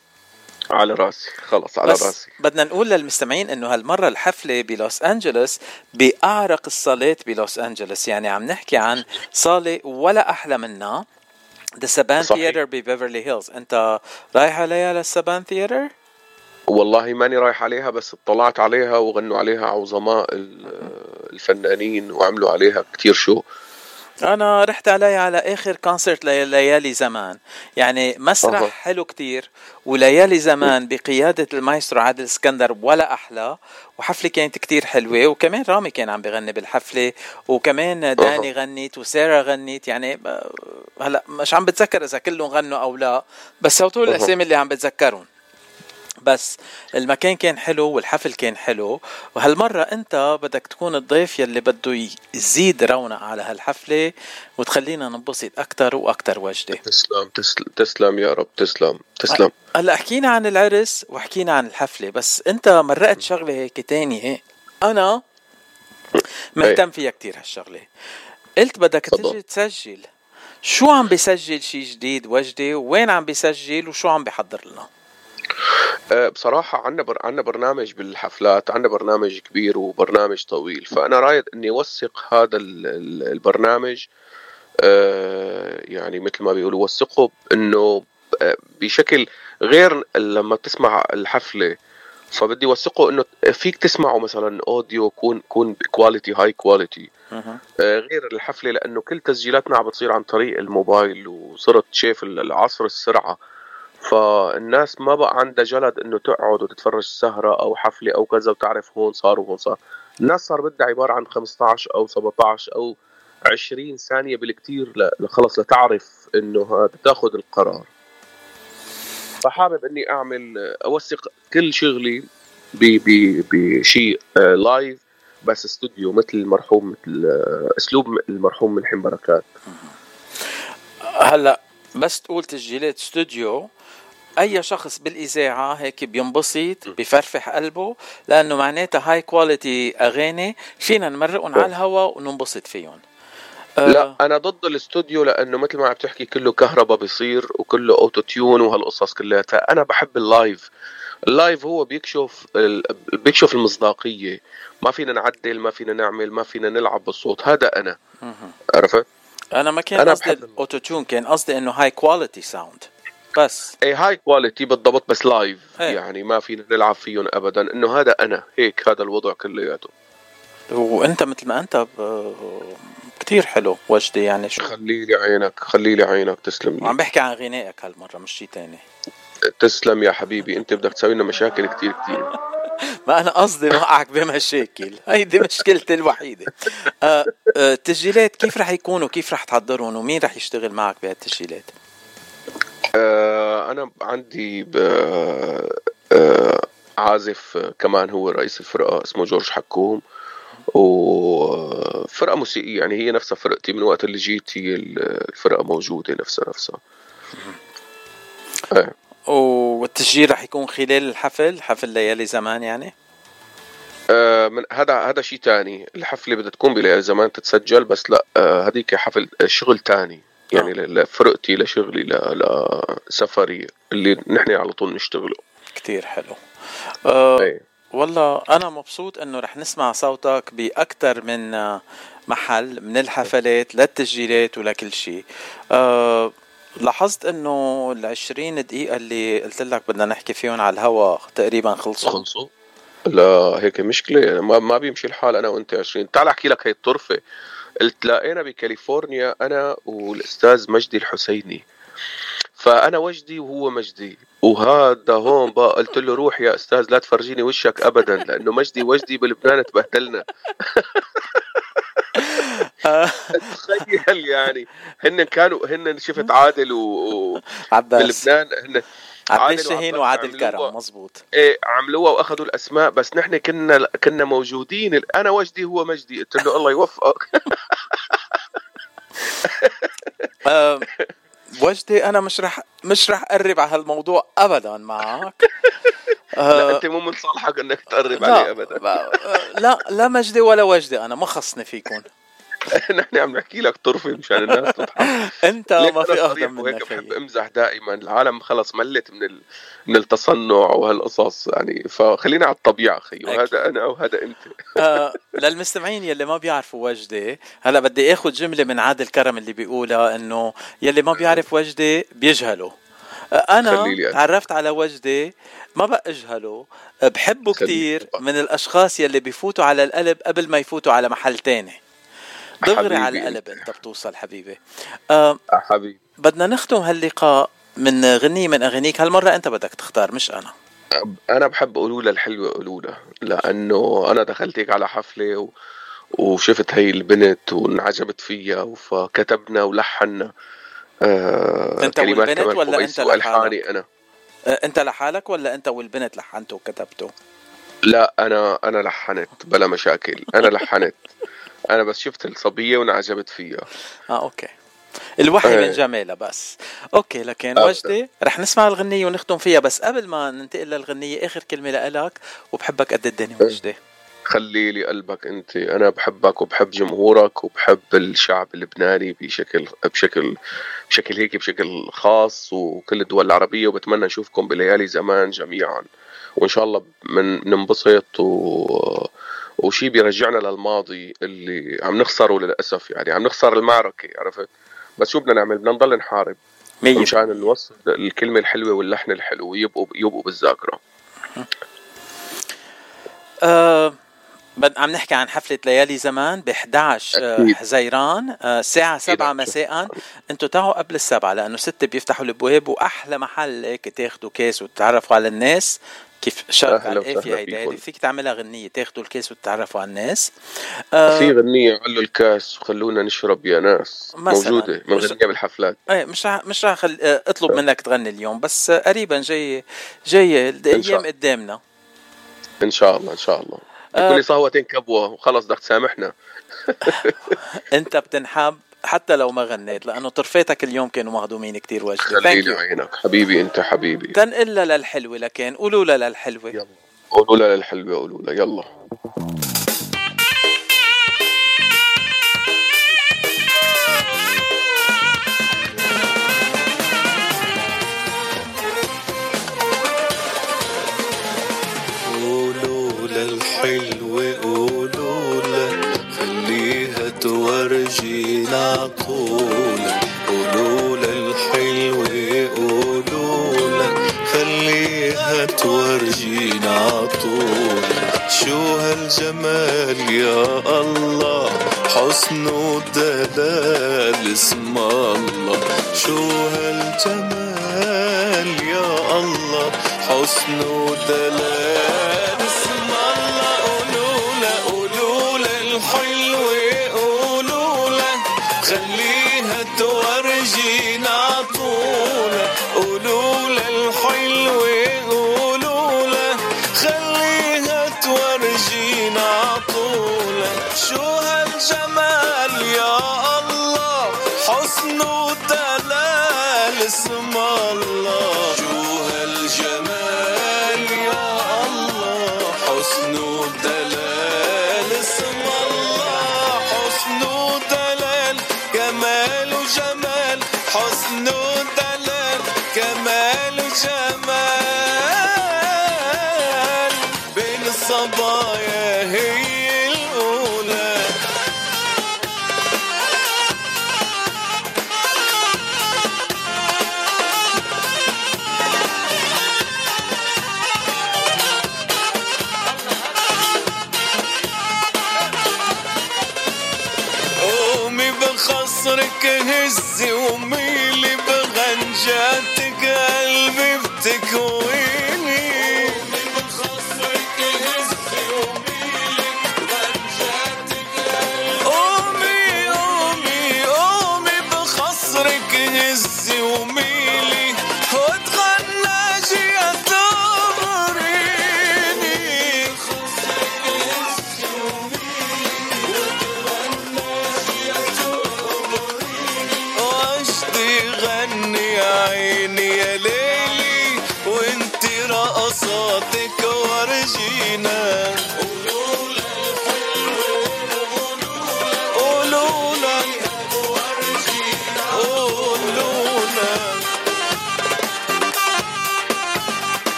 على راسي. خلص على بس راسي. بدنا نقول للمستمعين إنه هالمرة الحفلة بلوس أنجلوس بأعرق الصالات بلوس أنجلوس. يعني عم نحكي عن صالة ولا أحلى منها. The Saban صحيح. Theatre ببيفرلي هيلز أنت رايح عليها لل Saban Theatre؟ والله ماني رايح عليها بس اطلعت عليها وغنوا عليها عظماء ال- الفنانين وعملوا عليها كتير شو. أنا رحت علي على آخر concert لي- ليالي زمان يعني مسرح أها. حلو كتير وليالي زمان بقيادة المايسترو عادل اسكندر ولا أحلى وحفلة كانت كتير حلوة وكمان رامي كان عم بغني بالحفلة وكمان داني غنت وسارة غنت يعني ب- هلأ مش عم بتذكر إذا كلهم غنوا أو لا بس هو. الأسامي اللي عم بتذكرهم بس المكان كان حلو والحفل كان حلو. وهالمرة أنت بدك تكون الضيف يلي بده يزيد رونق على هالحفلة وتخلينا ننبسط أكتر وأكتر وجدة. تسلم تسلم يا رب تسلم تسلم. هلأ حكينا عن العرس وحكينا عن الحفلة بس أنت مرقت شغلة هيك تانية أنا مهتم فيها كتير هالشغلة. قلت بدك تجي تسجل. شو عم بيسجل شي جديد وجدي وين عم بيسجل؟ وشو عم بيحضر لنا؟ بصراحة عنا بر... عنا برنامج بالحفلات عنا برنامج كبير وبرنامج طويل. فأنا رايد إني أوثق هذا ال- ال- البرنامج أه، يعني مثل ما بيقولوا وثقه إنه أه، بشكل غير لما تسمع الحفلة. فبدي اوثقه إنه فيك تسمعه مثلا audio يكون يكون quality high quality غير الحفلة لأنه كل تسجيلاتنا عم بتصير عن طريق الموبايل وصرت شايف العصر السرعة. فالناس ما بقى عندها جلد إنه تقعد وتتفرج سهره أو حفلة أو كذا وتعرف هون صار وهون صار. الناس صار بدها عبارة عن 15 أو 17 أو 20 ثانية بالكثير ل- خلص لتعرف إنه تاخذ القرار. فحابب إني أعمل أوثق كل شغلي بشيء آه، لايف بس استوديو مثل المرحوم مثل آه، أسلوب المرحوم ملحم بركات هلأ بس تقول تسجيلات استوديو أي شخص بالإذاعة هيك بينبسط بفرفح قلبه لأنه معناتها high quality أغاني فينا نمرقهم على الهواء وننبسط فيهم. لا أنا ضد الاستوديو لأنه مثل ما عم تحكي كله كهرباء بيصير وكله auto tune وهالقصص كلياتها. أنا بحب ال live. ال live هو بيكشف ال- بيكشف المصداقية. ما فينا نعدل ما فينا نعمل ما فينا نلعب بالصوت. هذا أنا. عرفت؟ أنا ما كان قصدي ال auto tune كان قصدي إنه high quality sound بس. اي high quality بالضبط بس live إيه. يعني ما فينا نلعب فيهم ابدا. إنه هذا أنا هيك هذا الوضع كلياته. وأنت مثل ما أنت ب... كتير حلو وجدي يعني شو. خلي لي عينك خلي لي عينك تسلم لي. وعم بحكي عن غنائك هالمرة مش شيء تاني. تسلم يا حبيبي أنت بدك تسوي لنا مشاكل كتير كتير. [laughs] [laughs] ما أنا قصدي نوقعك بمشاكل. هيدي مشكلتي الوحيدة. آه آه التسجيلات كيف رح يكونوا؟ كيف رح تحضرهم؟ ومين رح يشتغل معك بهالتسجيلات؟ آه أنا عندي عازف كمان هو رئيس الفرقة اسمه جورج حكوم. وفرقه موسيقية يعني هي نفسها فرقتي من وقت اللي جيت هي الفرقة موجودة نفسها نفسها. والتسجيل رح يكون خلال الحفل حفل ليالي زمان يعني. آه، من هذا هذا شيء تاني. الحفلة بدها تكون بليالي زمان تتسجل بس لا آه، هذيك حفل آه، شغل تاني. يعني ل- لفرقتي لشغلي لسفري اللي نحن على طول نشتغله. كتير حلو. آه والله أنا مبسوط إنه رح نسمع صوتك باكثر من محل من الحفلات للتسجيلات ولكل شيء. آه لاحظت إنه ال 20 دقيقة اللي قلت لك بدنا نحكي فيهم على الهوا تقريبا خلصوا؟ خلصوا. لا هيك مشكلة. ما, ما بيمشي الحال أنا وأنت 20 تعال أحكي لك هي الطرفة. التلاقينا بكاليفورنيا أنا والأستاذ مجدي الحسيني. فأنا وجدي وهو مجدي. وهذا هون بقى [laughs] قلت له روح يا أستاذ لا تفرجيني وشك أبدا لأنه مجدي وجدي بلبنان تبهدلنا. [laughs] تخيل يعني هن كانوا هن شفت عادل و. عباس. بلبنان هن شاهين وعباس وعادل. كرم مزبوط إيه عملوها وأخذوا الأسماء بس نحن كنا كنا موجودين أنا وجدي هو مجدي قلت له الله يوفقك [laughs] وجدي أنا مش رح مش رح أقرب على هالموضوع ابدا معك [laughs] لا أنت مو من صالحك إنك تقرب عليه ابدا لا لا مجدي ولا وجدي أنا ما خصني فيكم نحن عم نحكي لك طرفة مشان الناس تضحك. [laughs] أنت ما في صريح أقدم وهيك منك بحب أمزح دائما. العالم خلص ملت من ال... من التصنع وهالقصص يعني. فخلينا على الطبيعة خي وهذا أنا وهذا أنت. [laughs] آه للمستمعين يلي ما بيعرفوا وجدي هلا بدي آخذ جملة من عادل كرم اللي بيقولها إنه يلي ما بيعرف وجدي بيجهله. أنا خليلي أنا. تعرفت على وجدي ما بقى اجهله بحبه كتير من الأشخاص يلي بيفوتوا على القلب قبل ما يفوتوا على محل تاني. دغري على القلب انت بتوصل حبيبي. آه حبيبي. بدنا نختم هاللقاء من غنية من اغانيك هالمرة أنت بدك تختار مش أنا. أنا بحب قولولة الحلوة قولولة لأنه أنا دخلت هيك على حفلة و... وشفت هي البنت وانعجبت فيها فكتبنا ولحنا آه أنت كلمات والبنت ولا أنت وألحاني أنا. آه أنت لحالك ولا أنت والبنت لحنتوا وكتبتوا؟ لا أنا أنا لحنت بلا مشاكل. أنا لحنت. [laughs] أنا بس شفت الصبية وانعجبت فيها. آه okay. الوحي. من جمالها بس. Okay لكن. وجدي رح نسمع الغنية ونختم فيها بس قبل ما ننتقل للغنية آخر كلمة لإلك وبحبك قد الدنيا وجدي. خلي لي قلبك أنت. أنا بحبك وبحب جمهورك وبحب الشعب اللبناني بشكل بشكل بشكل هيك بشكل خاص وكل الدول العربية وبتمنى نشوفكم بليالي زمان جميعا. وإن شاء الله من ننبسط و وشي بيرجعنا للماضي اللي عم نخسره للأسف يعني. عم نخسر المعركة عرفت؟ بس شو بدنا نعمل؟ بدنا نضل نحارب. مشان نوصل الكلمة الحلوة واللحن الحلو يبقوا يبقوا بالذاكرة. بد- عم نحكي عن حفلة ليالي زمان ب 11 آه، أكيد. حزيران. آه، الساعة 7 أكيد. مساء. أنتوا تعوا قبل السبعة لأنه ستة بيفتحوا الأبواب وأحلى محل هيك تاخدوا كاس وتتعرفوا على الناس. كيف أهلا على وسهلا القافية هيدي فيك تعملها غنية تاخدوا الكاس وتتعرفوا على الناس. آه، في غنية علوا الكاس وخلونا نشرب يا ناس. مثلاً. مش- بنغنيها بالحفلات. إيه مش رح مش رح خل... آه، اطلب منك تغني اليوم بس قريبا جاي جاي الأيام. قدامنا. إن شاء الله إن شاء الله. آه. بكل صهوة كبوة وخلص بدك تسامحنا. [laughs] أنت بتنحب. حتى لو ما غنيت لأنه طرفاتك اليوم كانوا مهضومين كتير وجدي خلي thank لي you عينك حبيبي أنت حبيبي. تنقلها للحلوة لكن قولوا لها للحلوة. قولوا لها للحلوة قولوا لها يلا. قولوا للحلوة قولوا لها خليها تورجينا عطولة شو هالجمال يا الله حسن ودلال اسم الله. شو هالجمال يا الله حسن ودلال. خليها تورجينا عطولة قولوا الحلوة قولوا خليها تورجينا عطولة شو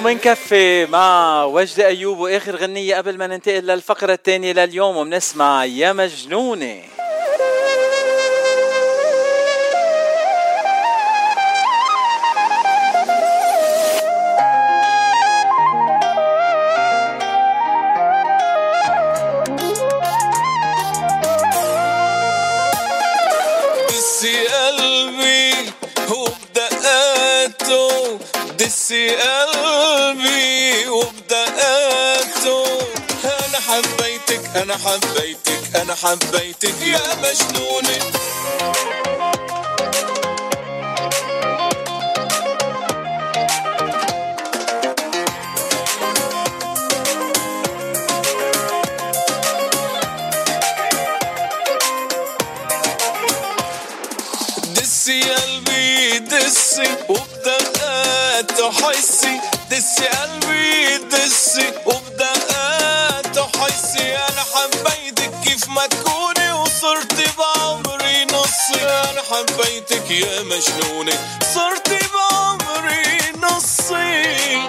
ومنكفي مع وجد أيوب وآخر غنية قبل ما ننتقل للفقرة الثانية لليوم وبنسمع يا مجنونة. أنا حبيتك أنا حبيتك يا مجنونة. دسي قلبي دسي وبدقات حسي دسي قلبي دسي وبدقات حسي أنا حبيتك كيف ما تكوني وصرتي بعمري نصي أنا حبيتك يا مجنونة صرتي بعمري نصي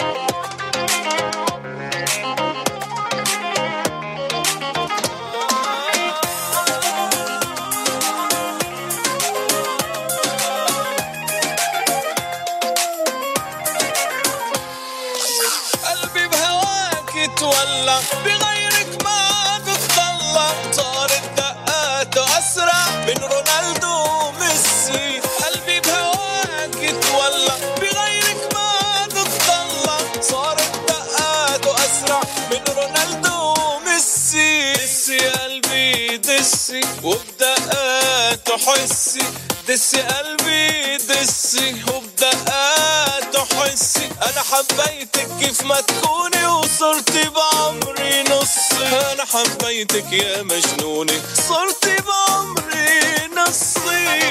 دسي وبدقاته حسي دسي قلبي دسي وبدقاته حسي أنا حبيتك كيف ما تكوني وصرتي بعمري نصي. أنا حبيتك يا مجنونة صرتي بعمري نصي.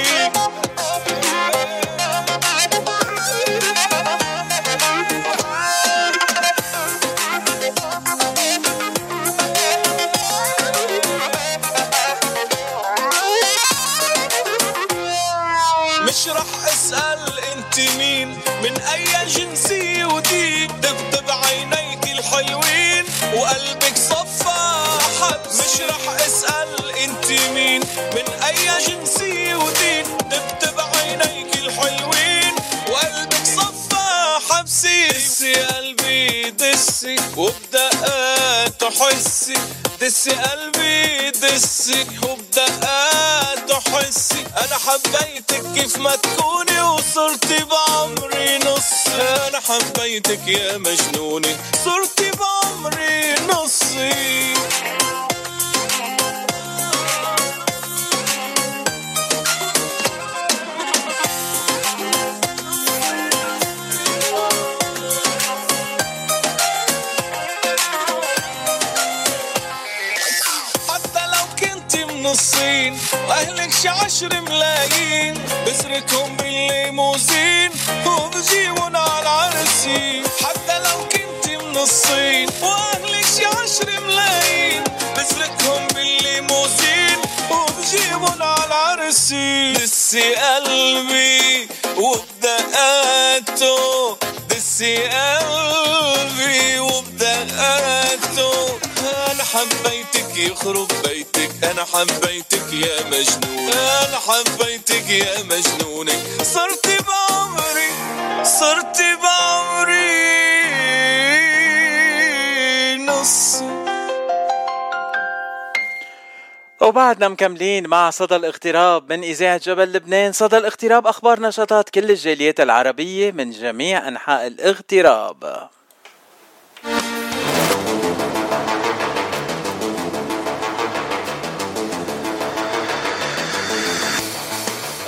من أي جنسية ودين دبدب عينيك الحلوين. وقلبك صفى حبسي دسي قلبي دسي. وبدقات حسي دسي قلبي دسي. وبدقات حسي. أنا حبيتك كيف ما تكوني وصرتي بعمري نص أنا حبيتك يا مجنونة صرتي بعمري نصي. الصين واهلك عشر ملايين. بسركهم بالليموزين وبجيبون على العرسين حتى لو كنت من الصين. وأهلك عشر ملايين. بسركهم بالليموزين وبجيبون على العرسين دسي قلبي وبدقاته دسي قلبي بيتك يخرب بيتك أنا حبيتك يا مجنون. أنا حبيتك يا مجنونك صرتي بعمري صرتي بعمري نص. وبعدنا مكملين مع صدى الاغتراب من إذاعة جبل لبنان. صدى الاغتراب أخبار نشاطات كل الجاليات العربية من جميع أنحاء الاغتراب.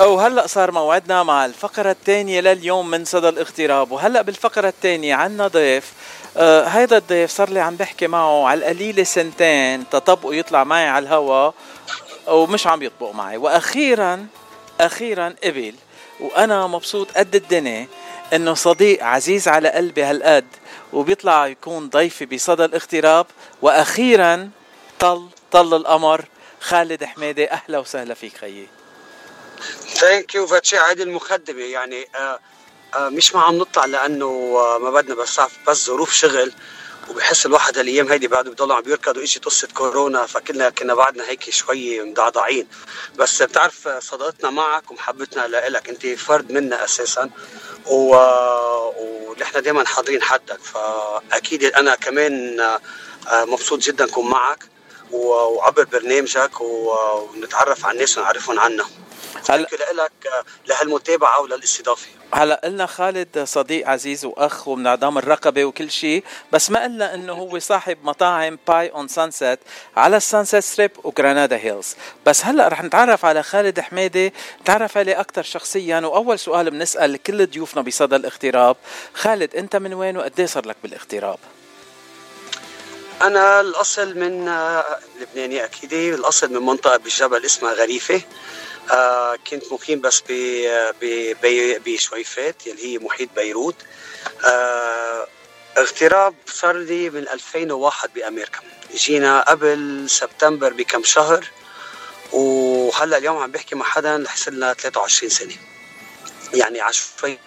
أو هلأ صار موعدنا مع الفقرة الثانية لليوم من صدى الاغتراب. وهلأ بالفقرة الثانية عنا ضيف آه هيدا الضيف صار لي عم بحكي معه على القليلة سنتين تطبقه يطلع معي على الهوا ومش عم يطبق معي. وأخيرا أخيرا قبل وأنا مبسوط قد الدنيا إنه صديق عزيز على قلبي هالقد وبيطلع يكون ضيفي بصدى الاغتراب. وأخيرا طل طل القمر خالد حميدة أهلا وسهلا فيك خيي. Thank you فاتشي هيدي المقدمة يعني آه آه مش ما عم نطلع لأنه آه ما بدنا بس بس ظروف شغل وبحس الواحد هالأيام هيدي بعده بضل عم بيركض واجي قصه كورونا فكلنا كنا بعدنا هيك شوي مضعضعين. بس بتعرف صداقتنا معك ومحبتنا لإلك. أنت فرد منا أساسا و... ونحن دائما حاضرين حدك. فأكيد أنا كمان آه، مبسوط جدا أكون معك. وعبر برنامجك ونتعرف على الناس ونعرفهم عنا. هلا لك لهالمتابعة وللاستضافه هلا قلنا خالد صديق عزيز وأخ ومن عظام الرقبة وكل شيء بس ما قلنا إنه هو صاحب مطاعم Pi on Sunset على ال Sunset Strip و Granada Hills بس هلا رح نتعرف على خالد حميدة نتعرف عليه أكثر شخصيا وأول سؤال بنسأل كل ضيوفنا بصدى الاغتراب. خالد أنت من وين وقد صار لك بالاغتراب؟ أنا الأصل من آه، لبناني أكيد الأصل من منطقة بالجبل اسمها غريفة. آه كنت مقيم بس بشويفات يلي هي محيط بيروت. آه اغتراب صار لي من 2001 بأمريكا. جينا قبل سبتمبر بكم شهر وهلأ اليوم عم بحكي مع حدا رح لنا 23 سنة. يعني عشوائي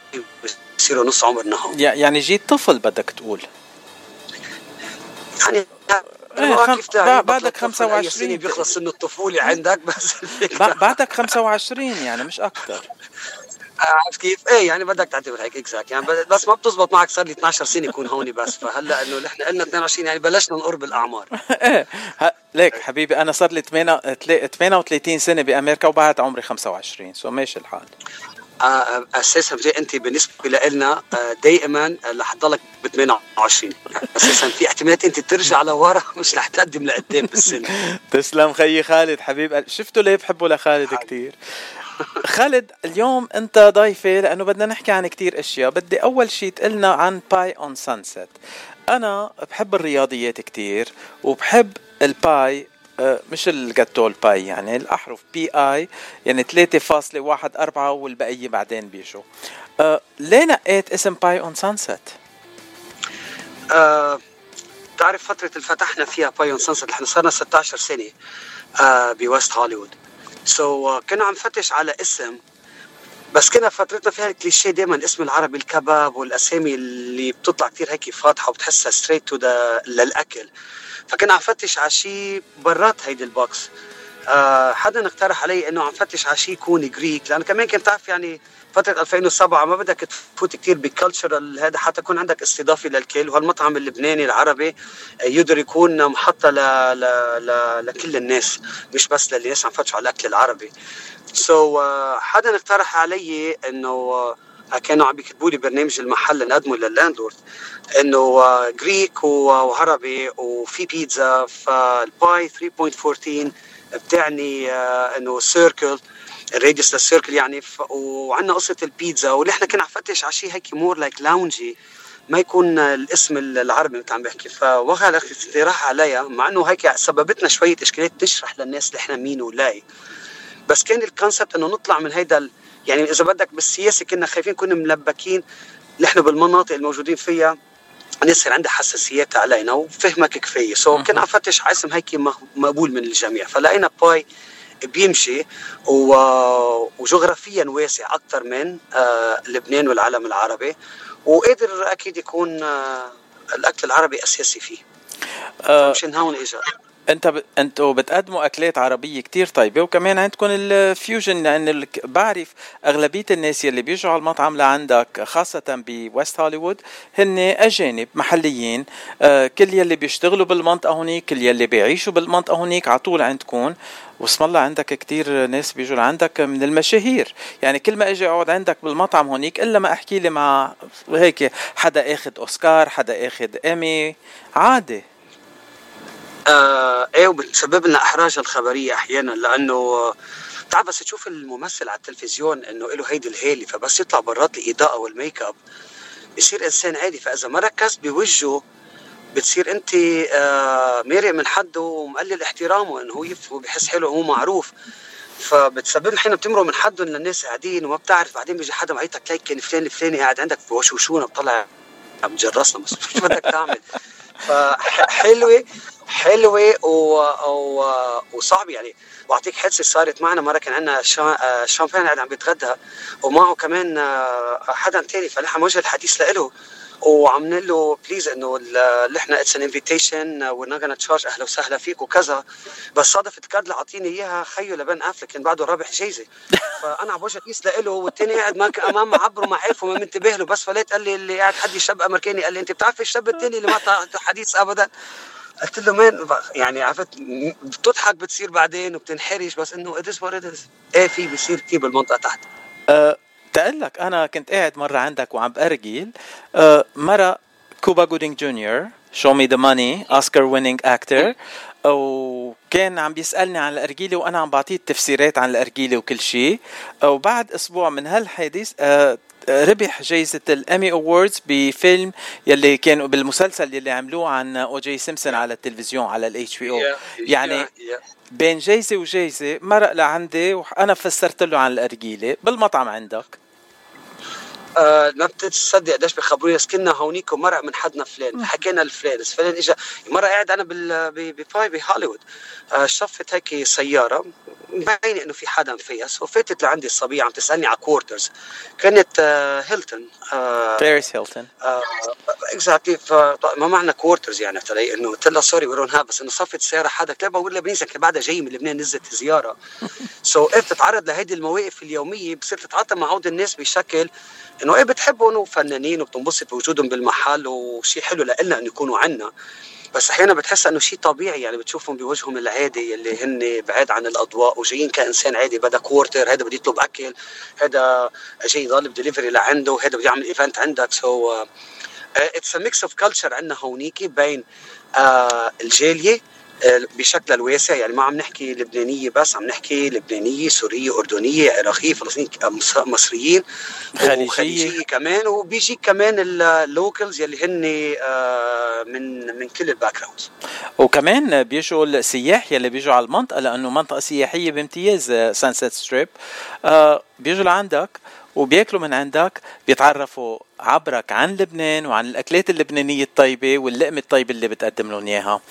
بصيروا نص عمرنا هون. يعني جيت طفل بدك تقول. يعني إيه بعدك 25 بيخلص سن الطفولة عندك بس بعدك 25 يعني مش أكثر عرفت كيف؟ إيه يعني بدك تعتبر هيك exact يعني بس ما بتزبط معك صار لي 12 سنة يكون هون بس. فهلأ إنه نحن قلنا 22 يعني بلشنا نقرب الأعمار. [laughs] إيه. ليك حبيبي أنا صار لي 38 سنة بأمريكا وبعد عمري 25 so ماشي الحال. أساسا انت بالنسبة لنا آه، دائما رح تضلك ب 28 أساسا في احتمالات أنت ترجع لورا مش رح تقدم لقدام بالسن. [laughs] تسلم خيي خالد حبيب. شفتوا ليه بحبه لخالد كثير خالد اليوم أنت ضيفي لأنه بدنا نحكي عن كثير أشياء. بدي أول شيء تقلنا عن Pi on Sunset أنا بحب الرياضيات كثير وبحب ال Pi آه، مش الجاتو ال pie يعني الأحرف P I يعني 3.14 والبقية بعدين بيجوا أه ليه نقيت اسم Pi on Sunset؟ أه بتعرف فترة اللي فتحنا فيها Pi on Sunset إحنا صارنا 16 سنة ب West Hollywood. so, uh, كنا عم نفتش على اسم بس كنا فترتنا فيها الكليشيه دائما الاسم العربي الكباب والأسامي اللي بتطلع كثير هيك فاتحه وبتحسها straight to للأكل. فكنا عم فتش على شيء برات هيدي ال box. آه حدا اقترح علي إنه عم فتش على شيء يكون Greek لأنه كمان كنت تعرف يعني فترة 2007 ما بدك تفوت كثير ب cultural هذا حتى يكون عندك استضافة للكل. وهالمطعم اللبناني العربي آه، يقدر يكون محطة ل... ل... ل... لكل الناس مش بس للي عم فتشوا على الأكل العربي. so, uh, حدا اقترح علي إنه uh, كانوا عم بيكتبوا لي برنامج المحل نقدمه لل landlord إنه Greek وعربي وفي بيتزا فال Pi 3.14 بتعني إنه circle ال radius لل circle يعني وعندنا قصة البيتزا ونحن كنا عم نفتش على شيء هيك more like loungy ما يكون الاسم العربي مثل عم بحكي. فوقع الاقتراح عليها مع إنه هيك سببتنا شوية اشكالات تشرح للناس إحنا مين ولاي بس كان ال concept إنه نطلع من هيدا يعني إذا بدك بالسياسة كنا خايفين كنا ملبكين نحن بالمناطق الموجودين فيها الناس يصير عندها حساسيات علينا وفهمك كفاية. so كنا عم فتش على اسم هيك مقبول من الجميع. فلقينا Pi بيمشي وجغرافيا واسع أكثر من آه لبنان والعالم العربي. وقادر أكيد يكون آه الأكل العربي أساسي فيه. آه مشان هون اجى انت ب... أنتوا بتقدموا أكلات عربية كتير طيبة وكمان عندكم ال fusion لأن ال... بعرف أغلبية الناس يلي بيجوا على المطعم لعندك خاصة ب West Hollywood هن أجانب محليين آه كل يلي بيشتغلوا بالمنطقة هونيك كل يلي بيعيشوا بالمنطقة هونيك على طول عندكم. واسم الله عندك كتير ناس بيجوا لعندك من المشاهير. يعني كل ما أجي أقعد عندك بالمطعم هونيك إلا ما أحكي لي مع هيك حدا اخذ أوسكار حدا اخذ ايمي عادي. آه إيه وبتسبب لنا إحراج الخبرية أحيانا لأنه آه، تعرف بس تشوف الممثل على التلفزيون إنه له هيدي الهيلة فبس يطلع برات الإضاءة والميك أب بصير إنسان عادي. فإذا ما ركزت بوجهه بتصير أنت آه مارق من حده ومقلل احترامه إنه هو بحس حاله هو معروف. فبتسبب لنا حين بتمرق من حدهم للناس قاعدين وما بتعرف. بعدين بيجي حدا معيطك ليك كان فلان الفلاني قاعد عندك بوشوشونا بطلع عم جرسنا بس شو بدك تعمل. [laughs] فحلوه حلوة و... و... وصعبة يعني. بعطيك حادثه صارت معنا مرة كان عندنا شا... آه، شامبان قاعد عم بيتغدى ومعه كمان آه، حدا تاني فنحن وجه الحديث له وعم نقول له بليز إنه نحن اتس ان انفيتيشن وي نوت تشارج أهلا وسهلا فيك وكذا. بس صادف الكارد اللي عاطيني إياها خيه لبن أفلك كان بعده رابح جايزة. [laughs] فأنا عم بوجه كيس له والتاني قاعد ما امام معبره ما عارفه ما منتبه له. بس فليت قال لي اللي قاعد حدي شاب أمريكاني قال لي أنت بتعرف الشاب التاني اللي ما حديث ابدا؟ قلت له مين يعني عرفت بتضحك بتصير بعدين وبتنحرج بس إنه وات ات إيه في بيصير كثير بالمنطقة تحت. أه تقول لك أنا كنت قاعد مرة عندك وعم بأرجل. أه مرة Cuba Gooding Jr. show me the money Oscar winning actor وكان عم بيسألني عن الأرجيلة وأنا عم بعطيه التفسيرات عن الأرجيلة وكل شيء. وبعد أسبوع من هالحادث أه ربح جائزة ال Emmy Awards بفيلم يلي كانوا بالمسلسل يلي عملوه عن O.J. Simpson على التلفزيون على ال HBO يعني بين جايزة وجايزة مرق لعندي وأنا فسرت له عن الأرجيلة بالمطعم عندك. آه ما بتتصدق قديش بخبرونا بس كنا هونيك ومرق من حدنا فلان. حكينا لفلان. بس فلان اجى مرة قاعد أنا بال ب- ب Pi ب Hollywood. آه شفت هيك سيارة. مبين إنه في حدا فيها. so فاتت لعندي الصبية عم تسألني على quarters كانت آه Hilton. Paris Hilton اكزاكتلي فما معنى كوارترز يعني؟ تلاقي انه قلت لها سوري وي دونت بس إنه صفت السياره حدا. قلت لها بقول لبنانيز كان بعدها جاي من لبنان نزلت زيارة. سو [laughs] so, بتتعرض لهيدي المواقف اليومية. بتصير تتعاطى مع هود الناس بشكل إنه إيه بتحبهم وفنانين وبتنبسط بوجودهم بالمحل وشيء حلو لنا انه يكونوا عنا. بس أحيانا بتحس إنه شيء طبيعي يعني بتشوفهم بوجههم العادي اللي هن بعيد عن الأضواء وجايين كإنسان عادي بدأ كوارتر هذا بده يطلب أكل هذا جاي يضل بدليفري لعنده هذا بده يعمل event عندك. so it's a mix of culture عندنا هونيكي بين آه الجالية بشكلها الواسع. يعني ما عم نحكي لبنانية بس عم نحكي لبنانية سورية أردنية عراقية فلسطينية آه، مص- مصريين خليجية. كمان وبيجي كمان ال locals يلي هن آه، من من كل ال backgrounds وكمان بيجوا السياح يلي بيجوا على المنطقة لأنه منطقة سياحية بامتياز Sunset Strip آه بيجوا لعندك وبياكلوا من عندك بيتعرفوا عبرك عن لبنان وعن الأكلات اللبنانية الطيبة واللقمة الطيبة اللي بتقدم لهم إياها. آه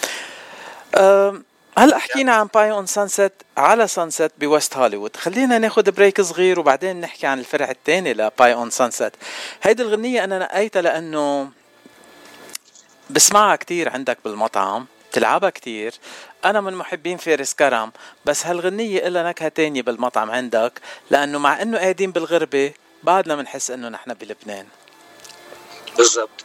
هلا حكينا عن Pie on Sunset على Sunset ب West Hollywood؟ خلينا ناخذ break صغير وبعدين نحكي عن الفرع الثاني ل Pie on Sunset هيدي الغنية أنا نقيتها لأنه بسمعها كتير عندك بالمطعم بتلعبها كتير. أنا من محبين فارس كرم بس هالغنية إلها نكهة تانية بالمطعم عندك لأنه مع إنه قاعدين بالغربة بعدنا بنحس إنه نحن بلبنان. بالضبط.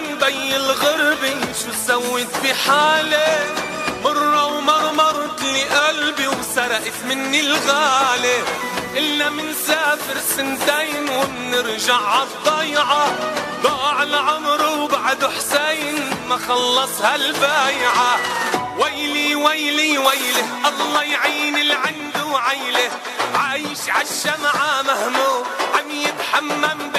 بي الغربة شو سويت بحالي؟ مرة ومرمرت لي قلبي وسرقت مني الغالي. إلا منسافر سنتين ومنرجع عالضيعة ضاع العمر وبعد حسين ما خلص هالبايعة. ويلي ويلي ويلي الله يعين العند وعيله. عايش عالشمعة مهموم عم يتحمم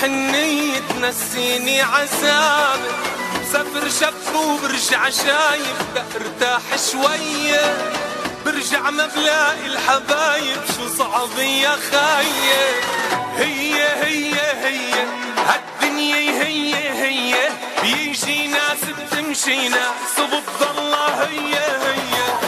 حنية تنسيني عذابك بسافر شف وبرجع شايف ارتاح شوية. برجع ما بلاقي الحبايب شو صعب يا خايف هي هي هي هالدنيا هي هي. بيجي ناس بتمشي ناس وبتضلها هي هي.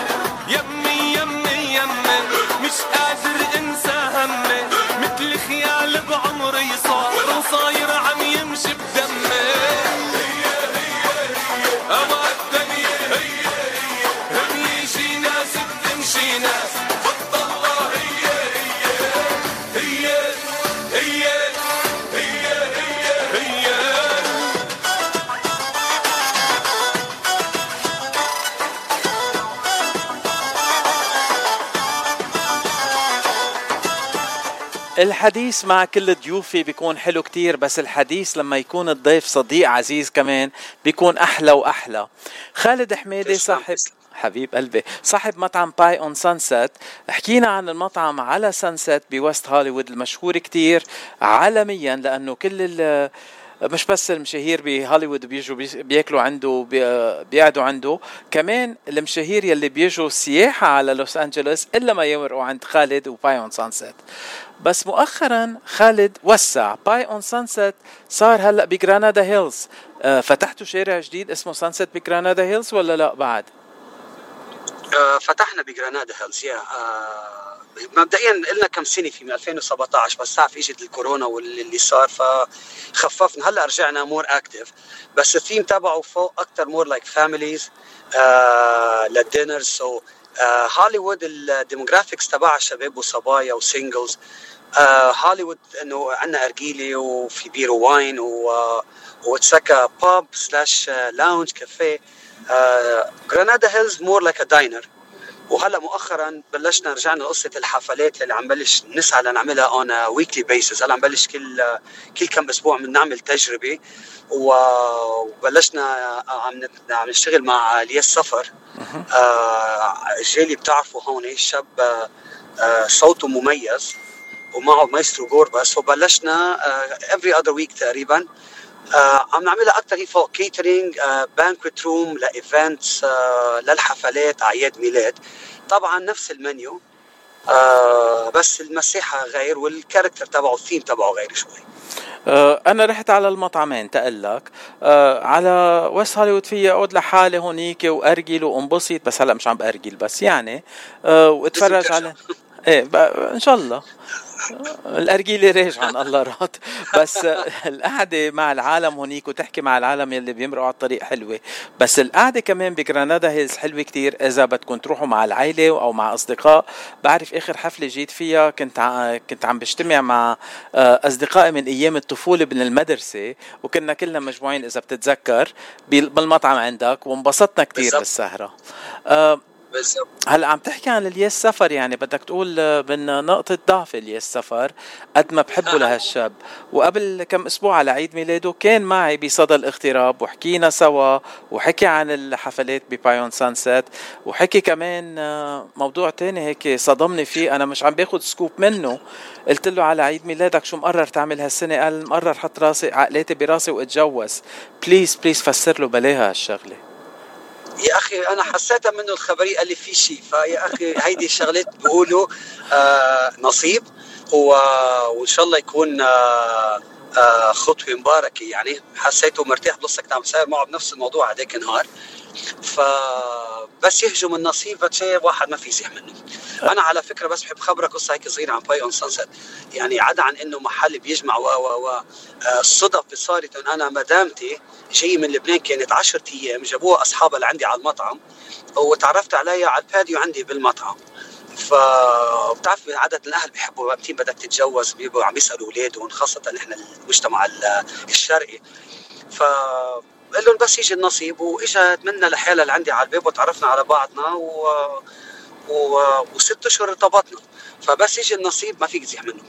الحديث مع كل ضيوفي بيكون حلو كتير بس الحديث لما يكون الضيف صديق عزيز كمان بيكون أحلى وأحلى. خالد حميدي صاحب حبيب قلبي صاحب مطعم Pie on Sunset. حكينا عن المطعم على Sunset ب West Hollywood المشهور كتير عالميا لأنه كل ال مش بس المشاهير بهوليوود بيجوا بي- بياكلوا عنده بي- بيقعدوا عنده كمان المشاهير يلي بيجوا سياحة على لوس أنجلوس إلا ما يمرقوا عند خالد و Pie on Sunset. بس مؤخرا خالد وسع. Pie on Sunset صار هلأ ب Granada Hills آه، فتحتوا شارع جديد اسمه Sunset ب Granada Hills ولا لا؟ بعد؟ آه، فتحنا ب Granada Hills يا مبدئيا لنا كم سنة في 2017 بس تعرف اجت الكورونا واللي صار فخففنا. هلأ رجعنا more active بس الثيم تبعه فوق أكثر more like families لل dinner so هوليوود ال demographics تبعها شباب وصبايا و singles. هوليوود إنه عندنا ارجيله وفي beer و wine و whiskey pub slash lounge café Granada Hills more like a diner وهلا مؤخرا بلشنا رجعنا لقصة الحفلات اللي عم بلش نسعى لنعملها on weekly basis هلا عم بلش كل كل كم أسبوع بنعمل تجربة وبلشنا عم عم نشتغل مع الياس سفر آه، جالي بتعرفوا هون شاب آه، صوته مميز ومعه مايسترو جوربس وبلشنا every other week تقريبا آه، عم نعملها أكثر هي فوق catering banquet room ل events للحفلات أعياد ميلاد. طبعا نفس المنيو آه، بس المساحة غير وال character تبعه الثيم تبعه غير شوي. آه، أنا رحت على المطعمين تقلك آه، على West Hollywood في أقعد لحالي هونيك وأرجل وانبسط بس هلأ مش عم بأرجل بس يعني آه، واتفرج على إيه إن شاء الله. [laughs] [laughs] الارجيله راجعا الله راد بس القعدة مع العالم هونيك وتحكي مع العالم يلي بيمرقوا على الطريق حلوة. بس القعدة كمان ب Granada Hills حلوة كتير. إذا بدكم تروحوا مع العائله أو مع أصدقاء بعرف آخر حفلة جيت فيها كنت ع- كنت عم بجتمع مع آه، أصدقائي من أيام الطفولة من المدرسة. وكنا كلنا مجموعين إذا بتتذكر بال- بالمطعم عندك. وانبسطنا كتير. بالسهرة. آه، بالضبط هلا عم تحكي عن الياس سفر يعني بدك تقول آه، من نقطة ضعف الياس سفر قد ما بحبه لهالشاب. وقبل كم أسبوع على عيد ميلاده كان معي بصدى الاغتراب وحكينا سوا وحكي عن الحفلات ب Pie on Sunset وحكي كمان آه، موضوع تاني هيك صدمني فيه. أنا مش عم باخد scoop منه. قلت له على عيد ميلادك شو مقرر تعمل هالسنة؟ قال مقرر حط راسي عقلاتي براسي واتجوز. please please فسر له بلاها هالشغلة. يا أخي أنا حسيتها منه الخبرية قال لي في شيء فيا أخي هيدي الشغلات بقولوا آه نصيب. وإن شاء الله يكون آه آه خطوة مباركة يعني. حسيته مرتاح بلصة كنت عم بساير معه بنفس الموضوع هذاك النهار. فبس يهجم النصيب فتشي واحد ما في يزيح منه. أنا على فكرة بس بحب خبرك قصة هيك صغيرة عن Pie on Sunset يعني عدا عن إنه محل بيجمع و و و آه، الصدف اللي صارت إنه أنا مدامتي جاي من لبنان كانت 10 أيام جابوها أصحابها اللي عندي على المطعم وتعرفت عليها على ال patio عندي بالمطعم. ف بتعرف عادة الأهل بيحبوا متين بدك تتجوز بيبقوا عم يسألوا أولادهم خاصة نحن المجتمع ال- الشرقي. ف قال لهم بس يجي النصيب واجت منا لحالها اللي عندي على الباب وتعرفنا على بعضنا و... و... وست أشهر ارتبطنا. فبس يجي النصيب ما فيك تزيح منه.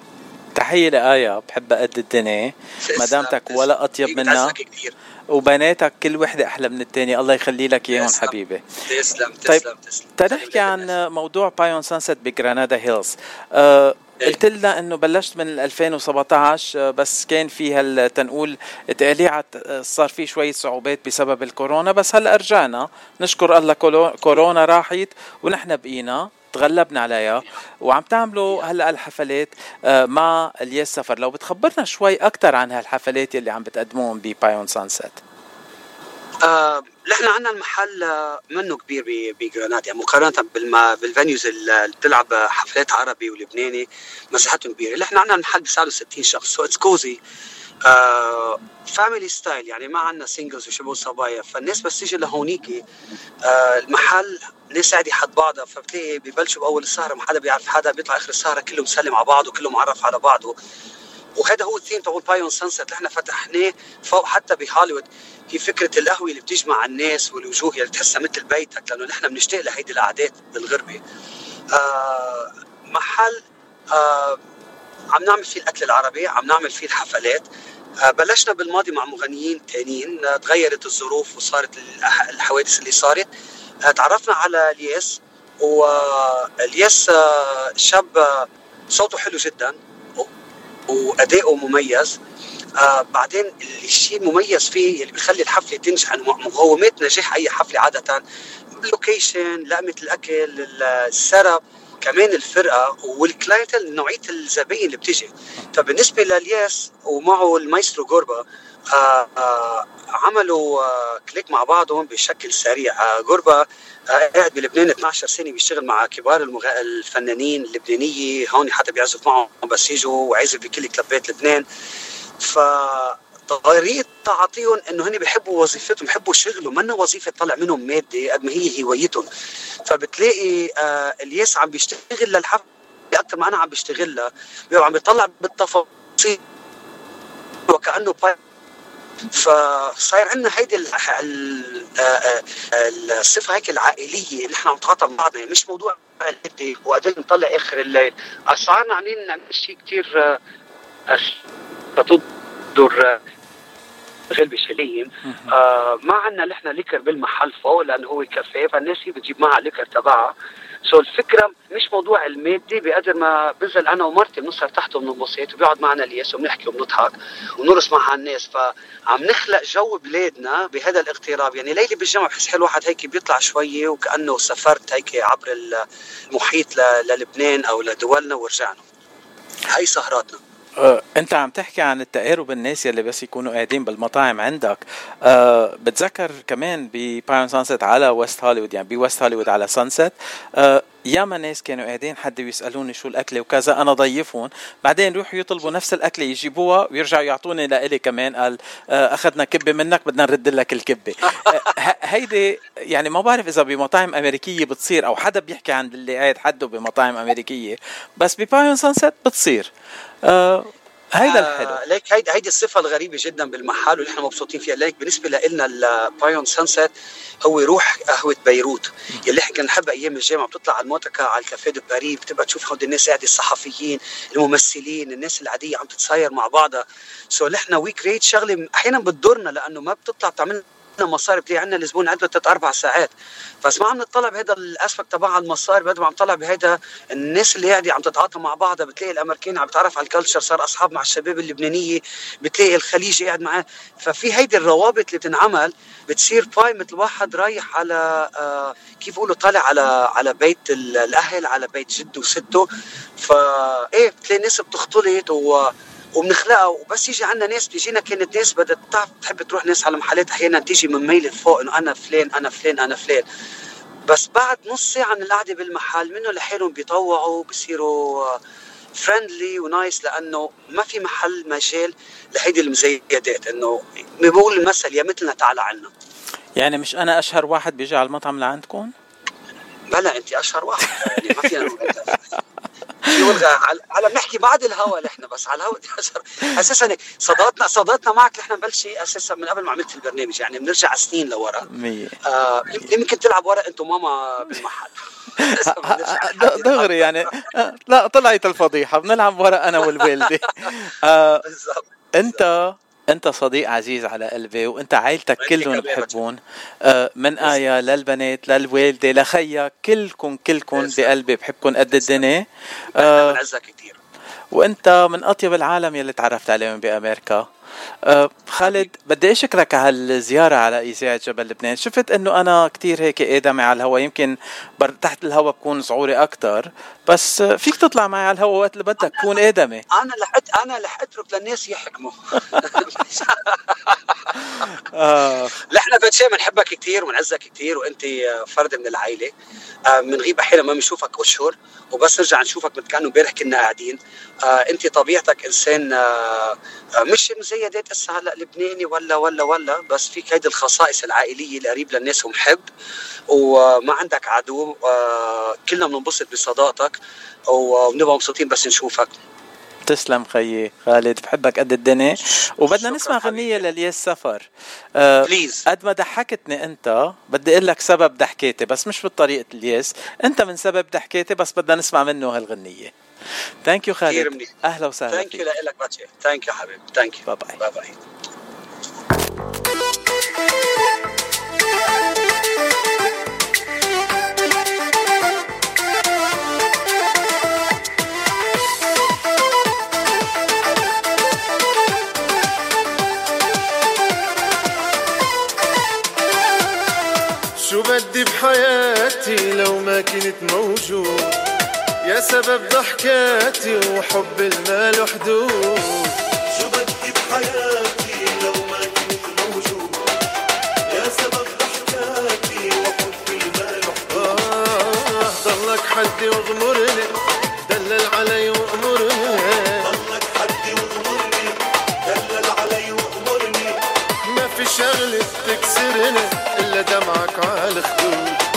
تحية لآية بحبها قد الدنيا. مدامتك ولا أطيب منها. كثير وبناتك كل وحدة أحلى من التانية. الله يخلي لك تسلم. حبيبي. تسلم طيب تسلم تسلم. تنحكي عن موضوع Pie on Sunset ب Granada Hills أه قلت لنا إنه بلشت من 2017 آه، بس كان في هال تنقول تقليعة آه، صار في شوية صعوبات بسبب الكورونا بس هلأ رجعنا. نشكر الله كورونا راحت ونحن بقينا. تغلبنا عليها. وعم تعملوا هلا الحفلات آه، مع الياس سفر. لو بتخبرنا شوي أكثر عن هالحفلات يلي عم بتقدموهم ب Pie on Sunset آه نحن عندنا المحل آه، منه كبير ب- ب Granada يعني مقارنة بالما بال venues اللي بتلعب حفلات عربي ولبناني مساحتهم كبيرة. نحن عندنا المحل بيساع 60 شخص. so it's cozy family style يعني ما عندنا singles وشباب صبايا. فالناس بس تيجي لهونيك آه المحل ناس قاعدة حد بعضها فبتلاقي ببلشوا بأول السهرة ما حدا بيعرف حدا بيطلع آخر السهرة كله مسلم على بعضه كله معرف على بعضه. وهذا هو الثيم تبع بي on Sunset اللي إحنا فتحناه فوق حتى بهوليوود. هي فكرة القهوة اللي بتجمع الناس والوجوه اللي تحسها مثل بيتك لأنه نحن بنشتاق لهيدي القعدات بالغربة. آه محل آه عم نعمل فيه الأكل العربي عم نعمل فيه الحفلات. آه بلشنا بالماضي مع مغنيين تانيين آه تغيرت الظروف وصارت الحوادث اللي صارت. آه تعرفنا على الياس والياس شاب صوته حلو جدا وأداؤه مميز. آه بعدين الشيء المميز فيه اللي بيخلي الحفلة تنجح مقومات نجاح أي حفلة عادة. اللوكيشن لقمة الأكل ال- السرب. كمان الفرقة وال clientele نوعية الزباين اللي بتيجي. فبالنسبة للياس ومعه المايسترو جوربا آه آه عملوا آه click مع بعضهم بشكل سريع. جوربا قاعد بلبنان 12 سنة بيشتغل مع كبار المغ... الفنانين اللبنانية. هون حتى بيعزف معهم بس يجوا وعازف بكل كلابات لبنان. ف طريقة تعاطيهم إنه هن بيحبوا وظيفتهم بيحبوا شغلهم منا وظيفة طلع منهم مادة قد ما هي هوايتهم. فبتلاقي آه الياس عم بيشتغل للحفلة أكثر ما أنا عم بشتغل لها بيبقى عم بيطلع بالتفاصيل. وكأنه فصاير عندنا هيدي آه، آه، الصفة هيك العائلية. إحنا عم نتعاطى مع بعضنا. يعني مش موضوع المادة وقاعدين نطلع آخر الليل. صارنا عاملين نعمل شيء كثير تدر غلبة شليم آه ما عندنا نحن liquor بالمحل فوق لأنه هو كافيه فالناس هي بتجيب معها liquor تبعها. so الفكرة مش موضوع المادي بقدر ما بنزل أنا ومرتي بنسهر تحته بننبسط وبيقعد معنا الياس وبنحكي وبنضحك ونرقص مع الناس فعم نخلق جو بلادنا بهذا الاغتراب يعني ليلي بالجمعه بحس حلو واحد هيك بيطلع شوية وكأنه سافرت هيك عبر المحيط للبنان أو لدولنا ورجعنا. هاي سهراتنا. آه، انت عم تحكي عن التقارب الناس يلي بس يكونوا قاعدين بالمطاعم عندك. أه بتذكر كمان ب بي on Sunset على ويست هوليوود يعني بويست هوليوود على Sunset أه ياما ناس كانوا قاعدين حد بيسألوني شو الاكله وكذا أنا ضيفهم. بعدين يروحوا يطلبوا نفس الاكله يجيبوها ويرجعوا يعطوني لإلي كمان قال أه أخذنا كبة منك بدنا نرد لك الكبة. أه ه- هيدي يعني ما بعرف إذا بمطاعم أمريكية بتصير أو حدا بيحكي عن اللي قاعد حده بمطاعم أمريكية بس ب بي on Sunset بتصير. أه هيدا الحلو. آه ليك هيدي هيدي الصفة الغريبة جدا بالمحل إحنا مبسوطين فيها. ليك بالنسبة لنا البي on Sunset هو روح قهوة بيروت. يلي إحنا كنا نحبها أيام الجامعة بتطلع على الموفنبيك على ال Café de Paris بتبقى تشوف هودي الناس قاعدة الصحفيين الممثلين الناس العادية عم تتصاير مع بعضها. so نحن we create شغلة أحيانا بتضرنا لأنه ما بتطلع بتعمل لنا مصاري بتلاقي عندنا الزبون عنده ثلاث أربع ساعات. بس ما عم نطلع بهذا ال aspect تبع المصاري بقد ما عم نطلع بهذا الناس اللي قاعدة عم تتعاطى مع بعضها بتلاقي الامريكان عم تتعرف على ال culture صار أصحاب مع الشباب اللبنانية بتلاقي الخليجي قاعد معاه. ففي هيدي الروابط اللي بتنعمل بتصير by مثل واحد رايح على آه كيف بقولوا طالع على على بيت ال- الأهل على بيت جده وسته. فايه بتلاقي الناس بتختلط و وبنخلقها وبس يجي عندنا ناس بتجينا كانت ناس بدها تعرف تحب تروح ناس على محلات أحيانا تيجي من ميل فوق إنه أنا فلان أنا فلان أنا فلان. بس بعد نص ساعة من القعدة بالمحل منه لحالهم بيطوعوا بصيروا فريندلي ونايس لأنه ما في محل مجال لهيدي المزيدات إنه بقول المثل يا مثلنا تعال عنا. يعني مش أنا أشهر واحد بيجي على المطعم لعندكم؟ بلا انت أشهر واحد. يعني ما فينا على على بنحكي بعد الهوا نحن بس على الهوا [laughs] أشهر. أساسا هيك صداقتنا صداقتنا معك نحن مبلش أساسا من قبل ما عملت البرنامج يعني بنرجع سنين لورا. آه يمكن تلعب ورق انت وماما بالمحل. [laughs] [laughs] دغري يعني. آه، لا طلعت الفضيحة. بنلعب ورق أنا والوالدة. آه، أنت أنت صديق عزيز على قلبي وأنت عائلتك كلهم بحبون آه، من آية للبنات للوالدة لخيك كلكم كلكم بقلبي بحبكم قد الدنيا. آه، بنعزك كثير وأنت من أطيب العالم يلي تعرفت عليهم بأمريكا. أه خالد بدي أشكرك على هالزيارة على إذاعة جبل لبنان. شفت إنه أنا كتير هيك آدمي على الهوا. يمكن تحت الهوا بكون صعوري أكتر. بس آه، فيك تطلع معي على الهوا وقت اللي بدك كون آدمي. أنا لحد أنا رح أترك للناس يحكموا. [laughs] آه. لا إحنا بتشي بنحبك كثير ونعزك كثير وأنت فرد من العائله آه، بنغيب أحيانا ما بنشوفك أشهر وبس نرجع نشوفك مثل كأنه امبارح كنا قاعدين. آه، أنت طبيعتك إنسان آه، آه، مش مزيدات هسه هلأ لبناني ولا ولا ولا بس فيك هيدي الخصائص العائلية القريب للناس ومحب وما عندك عدو آه، كلنا بننبسط بصداقتك. وبنبقى مبسوطين بس نشوفك. تسلم خيي خالد بحبك قد الدنيا. وبدنا نسمع غنية للياس سفر. أه بليز قد ما ضحكتني أنت بدي أقول لك سبب ضحكاتي بس مش بطريقة الياس أنت من سبب ضحكاتي بس بدنا نسمع منه هالغنية. thank you خالد. أهلا وسهلا ثانك يو لك thank you حبيبي. thank you bye bye bye بدي بحياتي لو ما كنت موجود. يا سبب ضحكاتي وحب المال وحدود. شو بدي بحياتي لو ما كنت موجود؟ يا سبب ضحكاتي وحب المال وحدود. آه ضلك حدي واغمرني. إلا دمعك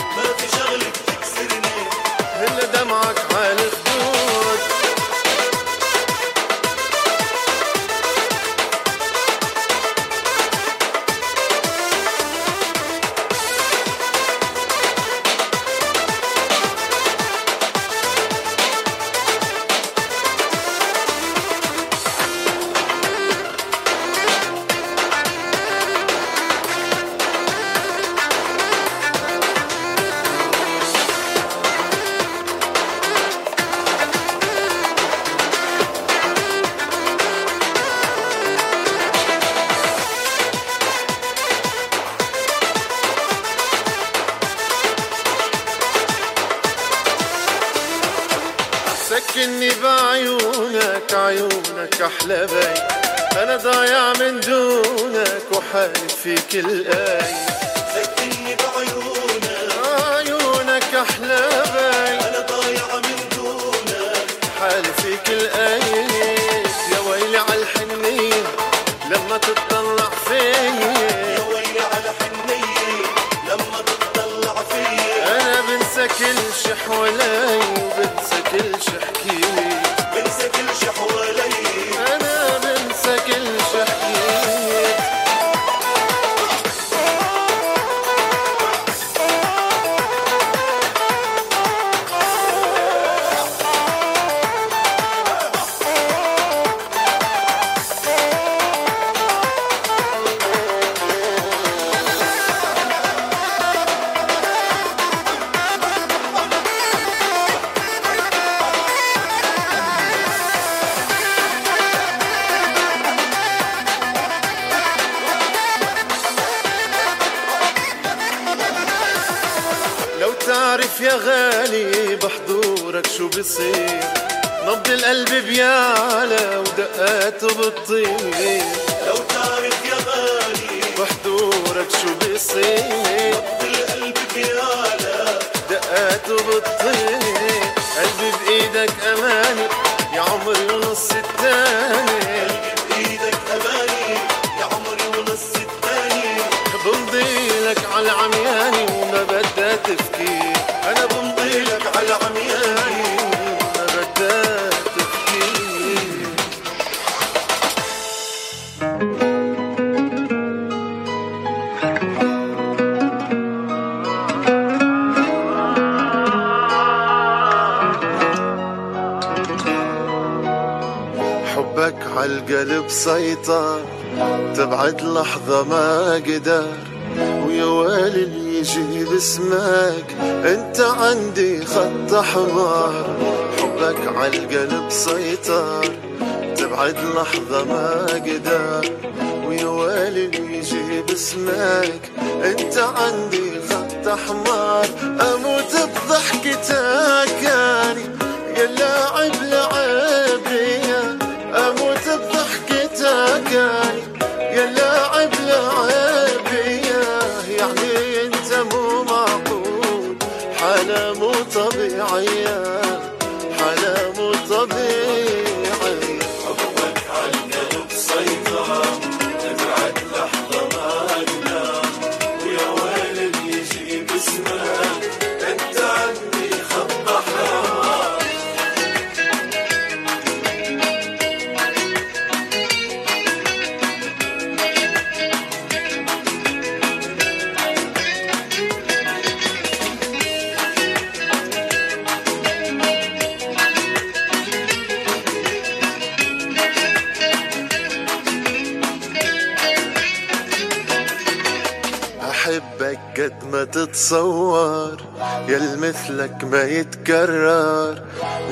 مثلك ما يتكرر.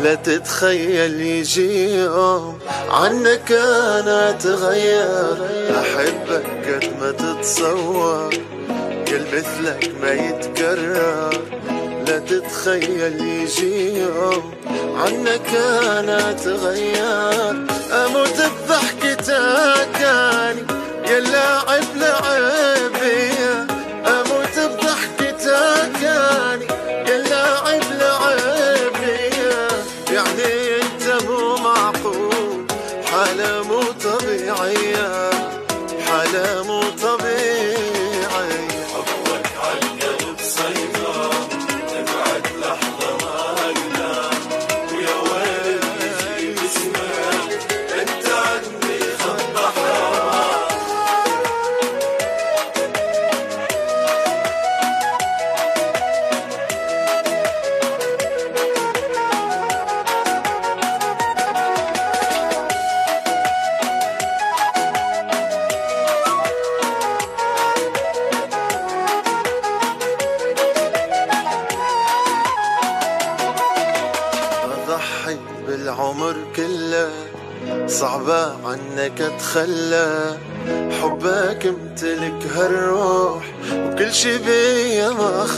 لا تتخيل يجي يوم عنك أنا أتغير أحبك قد ما تتصور. يا مثلك ما يتكرر. لا تتخيل يجي يوم عنك أنا أتغير أموت بضحكتك يعني يا لاعب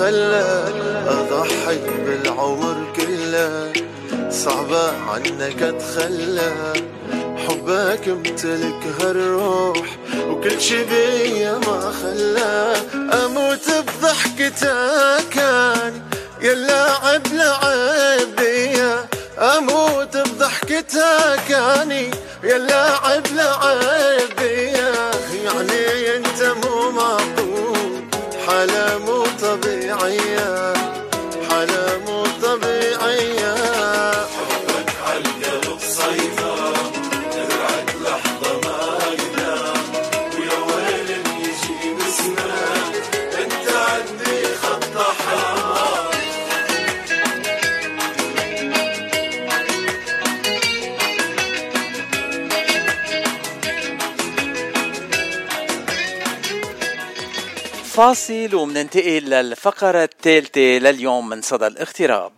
خلى أضحي بالعمر كله. صعبة عنك اتخلى حبك امتلك هالروح وكل شي بيا فاصل ومننتقل للفقرة الثالثة لليوم من صدى الاغتراب.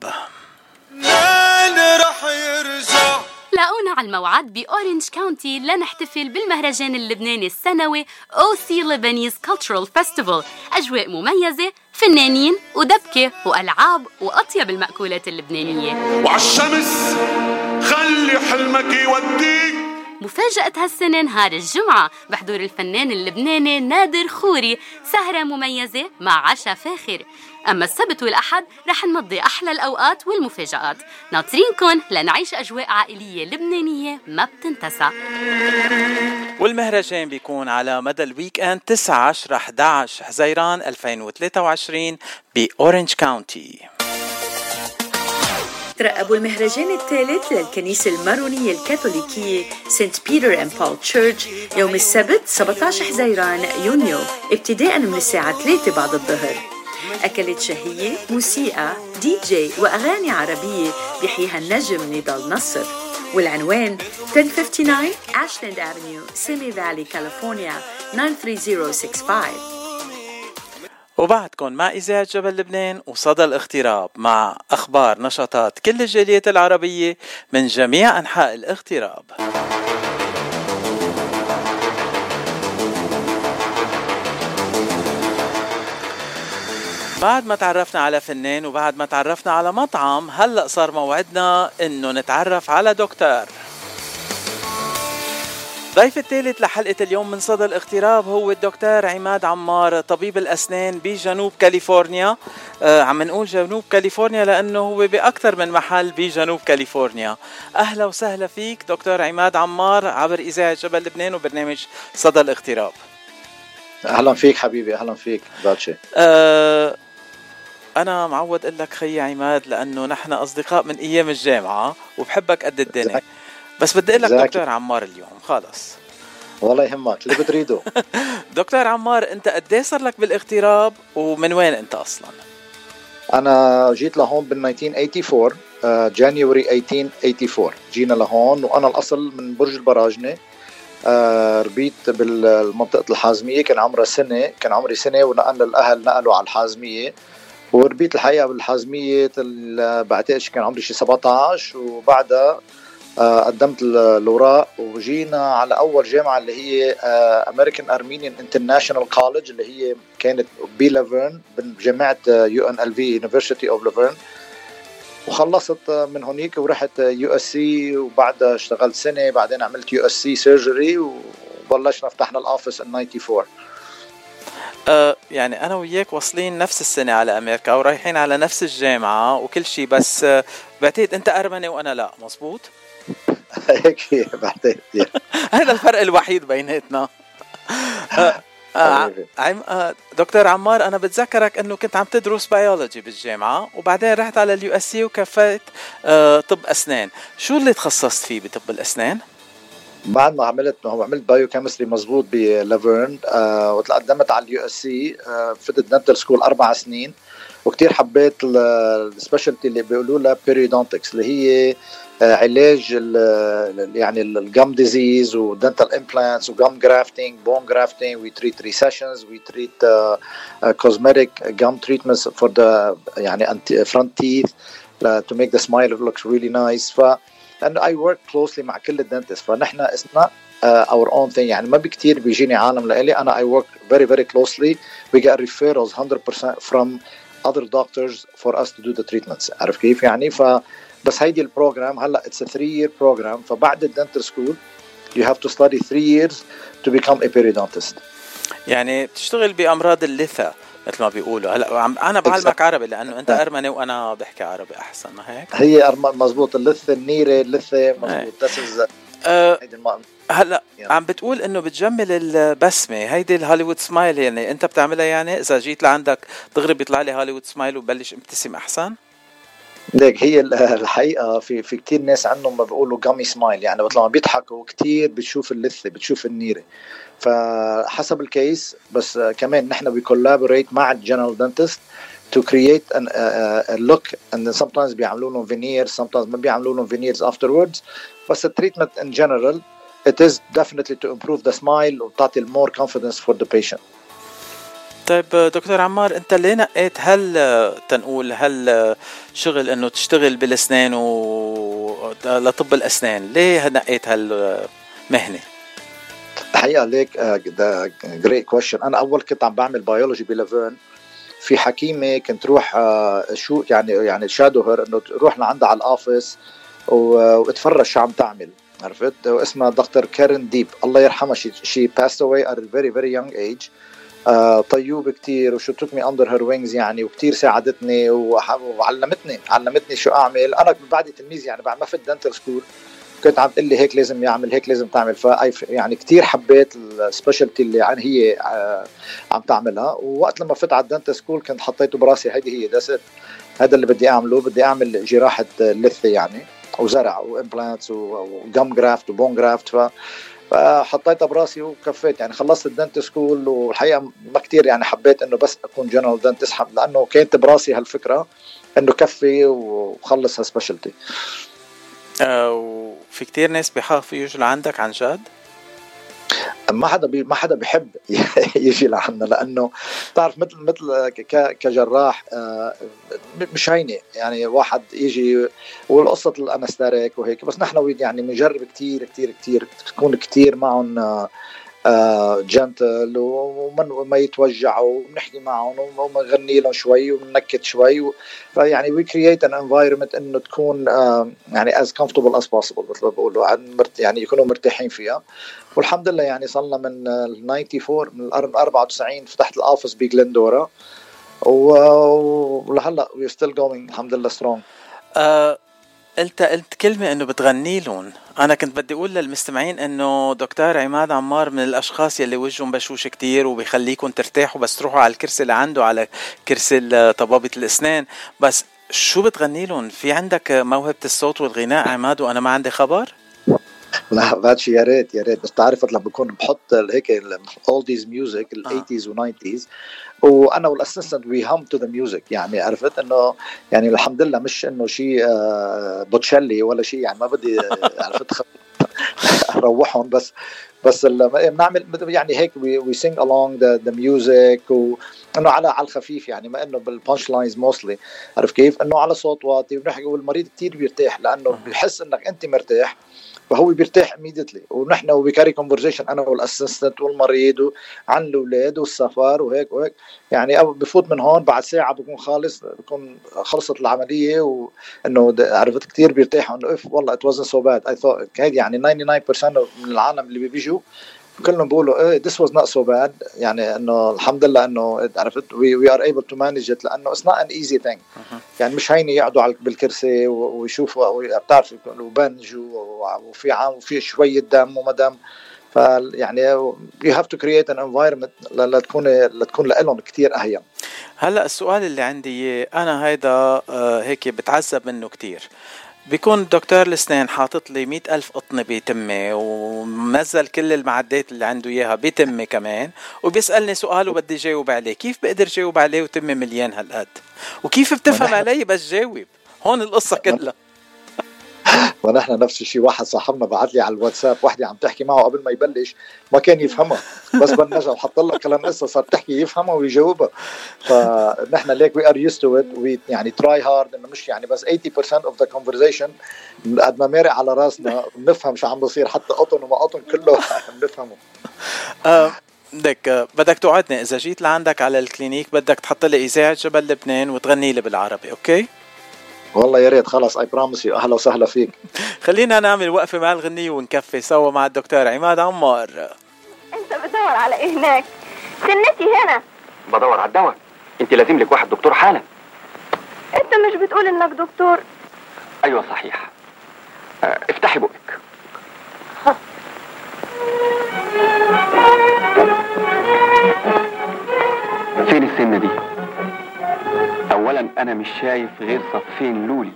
مين رح يرجع؟ لاقونا على الموعد ب Orange County لنحتفل بالمهرجان اللبناني السنوي OC Lebanese Cultural Festival أجواء مميزة فنانين ودبكة وألعاب وأطيب المأكولات اللبنانية. وعالشمس خلي حلمك يوديك. مفاجأة هالسنة نهار الجمعة بحضور الفنان اللبناني نادر خوري سهرة مميزة مع عشاء فاخر. أما السبت والأحد رح نمضي أحلى الأوقات والمفاجآت. ناطرينكن لنعيش أجواء عائلية لبنانية ما بتنتسى. والمهرجان بيكون على مدى ال weekend 9 10 11 حزيران 2023 ب Orange County. ترقبوا المهرجان الثالث للكنيسة المارونية الكاثوليكية Saint Peter and Paul Church يوم السبت 17 حزيران يونيو ابتداء من الساعة 3 بعد الظهر. أكلات شهية موسيقى دي جي وأغاني عربية بيحييها النجم نضال نصر. والعنوان 1059 Ashland Avenue Simi Valley كاليفورنيا 93065 وبعدكم مع إذاعة جبل لبنان وصدى الاغتراب مع أخبار نشاطات كل الجاليات العربية من جميع أنحاء الاغتراب. بعد ما تعرفنا على فنان وبعد ما تعرفنا على مطعم هلأ صار موعدنا إنه نتعرف على دكتور. ضيف الثالث لحلقة اليوم من صدى الاغتراب هو الدكتور عماد عمار طبيب الأسنان بجنوب كاليفورنيا. آه عم نقول جنوب كاليفورنيا لأنه هو بأكثر من محل بجنوب كاليفورنيا. أهلا وسهلا فيك دكتور عماد عمار عبر إذاعة جبل لبنان وبرنامج صدى الاغتراب. أهلا فيك حبيبي أهلا فيك باتشي. أه أنا معود أقول لك خيي عماد لأنه نحن أصدقاء من أيام الجامعة وبحبك قد الدنيا. بس بدي أقول لك دكتور عمار اليوم خلص. والله يهمك اللي بتريده. [laughs] دكتور عمار أنت قد إيه صار لك بالاغتراب ومن وين أنت أصلا؟ أنا جيت لهون بال 1984 جانيوري 1884 جينا لهون وأنا الأصل من برج البراجنة. آه ربيت بالمنطقة الحازمية كان عمري سنة كان عمري سنة ونقلنا الأهل نقلوا على الحازمية. وربيت الحقيقة بالحازمية بعتقد كان عمري شي 17 وبعدها قدمت الأوراق وجينا على أول جامعة اللي هي American Armenian International College اللي هي كانت ب La Verne بجامعة يو ان ال في University of La Verne وخلصت من هونيك ورحت USC وبعدها اشتغلت سنة بعدين عملت USC surgery وبلشنا فتحنا ال office ال 94 أه يعني أنا وياك واصلين نفس السنة على أمريكا ورايحين على نفس الجامعة وكل شيء بس بعتقد أنت أرمني وأنا لا مزبوط هيك بعتقد [laughs] هذا الفرق الوحيد بيناتنا. [laughs] أه آه عم آه دكتور عمار أنا بتذكرك إنه كنت عم تدرس بيولوجي بالجامعة وبعدين رحت على ال USC وكفيت آه طب أسنان. شو اللي تخصصت فيه بطب الأسنان؟ بعد ما عملت ما هو عملت biochemistry مزبوط ب La Verne آه وتقدمت على ال USC آه فتت dental school أربع سنين وكتير حبيت ال specialty اللي بيقولوا لها periodontics اللي هي علاج يعني ال gum disease و dental implants و gum grafting bone grafting we treat recessions we treat cosmetic gum treatments for the يعني front teeth to make the smile look really nice. ف and I work closely مع كل ال dentists فنحن اسمنا uh, our own thing. يعني ما بكتير بيجيني عالم لإلي. أنا I work very very closely. We get referrals 100% from other doctors for us to do the treatments. عارف كيف يعني؟ ف بس هيدي ال program هلا it's 3 year program. فبعد ال dental school you have to study 3 years to become a periodontist. يعني بتشتغل بأمراض اللثة مثل ما بيقولوا. هلا أنا بعلمك عربي لأنه أنت أرمني وأنا بحكي عربي أحسن ما هيك؟ هي مزبوط اللثة النيرة اللثة مزبوط. this أه هلا عم بتقول إنه بتجمل البسمة. هيدي ال Hollywood smile يعني أنت بتعملها يعني إذا جيت لعندك دغري بيطلع لي Hollywood smile وبلش ابتسم أحسن؟ ليك هي الحقيقة في في كثير ناس عندهم ما بيقولوا gummy smile يعني وقت لما بيضحكوا كثير بتشوف اللثة بتشوف النيرة. فحسب ال case بس كمان نحن بي collaborate مع ال general dentist to create an, uh, a look بيعملوا لهم veneers sometimes ما بيعملوا لهم veneers afterwards. بس ال treatment in general it is definitely to improve the smile وتعطي more confidence for the patient. طيب دكتور عمار انت ليه نقيت هل تنقول هل شغل انه تشتغل بالاسنان و لطب الاسنان؟ ليه نقيت هالمهنه الحقيقة ليك that's a great question أنا أول كنت عم بعمل biology ب La Verne في حكيمة كنت روح شو يعني يعني shadow her إنه تروح لعندها على ال office واتفرج شو عم تعمل. عرفت؟ واسمها دكتور كارين ديب. الله يرحمها شي passed away at a very early age. آه طيوب كتير و she took me under her wings يعني وكتير ساعدتني وعلمتني علمتني شو أعمل. أنا بعد تلميذ يعني بعد ما في ال dental school كنت عم تقول لي هيك لازم يعمل هيك لازم تعمل. ف يعني كثير حبيت ال specialty اللي عن هي عم تعملها. ووقت لما فت على ال dental school كنت حطيته براسي هيدي هي just هذا اللي بدي أعمله. بدي أعمل جراحة لثه يعني وزرع و implants و gum graft و bone graft ف فحطيتها براسي وكفيت يعني خلصت ال dental school والحقيقة ما كتير يعني حبيت إنه بس أكون general dentist لأنه كانت براسي هالفكرة إنه كفي وخلص هال specialty آه وفي كتير ناس بيخافوا يجوا لعندك عن جد؟ ما حدا بي ما حدا بيحب [laughs] يجي لعنا لأنه بتعرف مثل مثل كجراح آه، مش هينه يعني واحد يجي والقصة الانستريك وهيك بس نحن يعني بنجرب كثير كثير كثير تكون كثير معهم gentle وما يتوجعوا وبنحكي معهم وبنغني لهم شوي وبنكت شوي فيعني we create an environment إنه تكون يعني as comfortable as possible مثل ما بقولوا. يعني يكونوا مرتاحين فيها. والحمد لله يعني صرلنا من ال 94 من 94 فتحت ال office بجلندورا ولهلأ we still going الحمد لله strong قلت قلت كلمة إنه بتغني لهم، أنا كنت بدي أقول للمستمعين إنه دكتور عماد عمار من الأشخاص يلي وجههم بشوش كتير وبيخليكم ترتاحوا بس تروحوا على الكرسي اللي عنده على كرسي طبابة الأسنان، بس شو بتغني لهم؟ في عندك موهبة الصوت والغناء عماد وأنا ما عندي خبر؟ [laughs] لا باتشي يا ريت يا ريت. بس تعرف لما بكون بحط هيك oldies music ال eighties و90s وأنا وال assistant we hum to the music يعني عرفت إنه يعني الحمد لله مش إنه شيء آه، بوتشيلي ولا شيء يعني ما بدي عرفت [laughs] أروحهم. بس بس بنعمل يعني هيك we sing along the the music وانه على على الخفيف يعني ما إنه بال punch lines mostly عرف كيف؟ إنه على صوت واطي ونحكي والمريض كثير بيرتاح لأنه بيحس إنك أنت مرتاح. فهو بيرتاح immediately. ونحن وب carry conversation أنا وال assistant والمريض عن الأولاد والسفر وهيك وهيك. يعني بفوت من هون بعد ساعة بكون خالص بكون خلصت العملية وإنه عرفت كثير بيرتاحوا إنه إف والله it wasn't so bad. I thought يعني 99% من العالم اللي بيجوا كلهم بيقولوا إيه this was not so bad. يعني إنه الحمد لله إنه عرفت we, we are able to manage it. لأنه it's not an easy thing. يعني مش هيني يقعدوا بالكرسي ويشوفوا بتعرف وبنج وفي عام وفي شوية دم وما دم. فيعني you have to create an environment لتكون لتكون لهم كثير اهين هلأ السؤال اللي عندي أنا هيدا آه، هيك بتعذب منه كثير بيكون دكتور الاسنان حاطط لي مئة ألف قطنة بتمي ومنزل كل المعدات اللي عنده إياها بتمي كمان. وبيسألني سؤال وبدي جاوب عليه. كيف بقدر جاوب عليه وتمي مليان هالقد؟ وكيف بتفهم علي بس جاوب؟ هون القصة كلها. ونحن نفس الشيء. واحد صاحبنا بعث لي على الواتساب وحده عم تحكي معه قبل ما يبلش ما كان يفهمها. بس بنجا وحط لها كلام قصة صار تحكي يفهمها ويجاوبها. فنحن ليك we are used to it we يعني try hard إنه مش يعني بس 80% of the conversation قد ما مارق على راسنا بنفهم شو عم بصير حتى قطن وما قطن كله [laughs] بنفهمه. آه، بدك بدك توعدني إذا جيت لعندك على ال clinic بدك تحط لي إذاعة جبل لبنان وتغني لي بالعربي okay؟ والله يا ريت خلص I promise you أهلا وسهلا فيك. خلينا نعمل وقفة مع الغنية ونكفي سوا مع الدكتور عماد عمار. أنت بتدور على إيه هناك؟ سنتي هنا. بدور على الدواء. أنت لازم لك واحد دكتور حالا. أنت مش بتقول إنك دكتور؟ أيوه صحيح. آه افتحي بقك. فين السنة دي؟ اولا أنا مش شايف غير صفين لولي.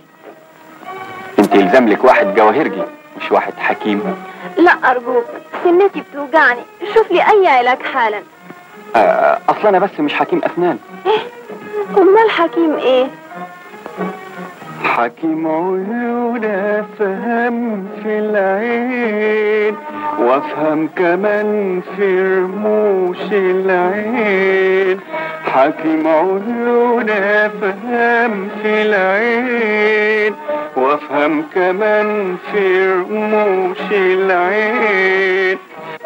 أنت يلزم لك واحد جواهرجي مش واحد حكيم. لا ارجوك سنتي بتوجعني. شوف لي أي علاج حالا. آه أصل أنا بس مش حكيم اسنان إيه؟ أمال حكيم إيه؟ حكيم عيون افهم في العين وافهم كمان في رموش العين. حكيم عيون افهم في العين وافهم كمان في رموش العين.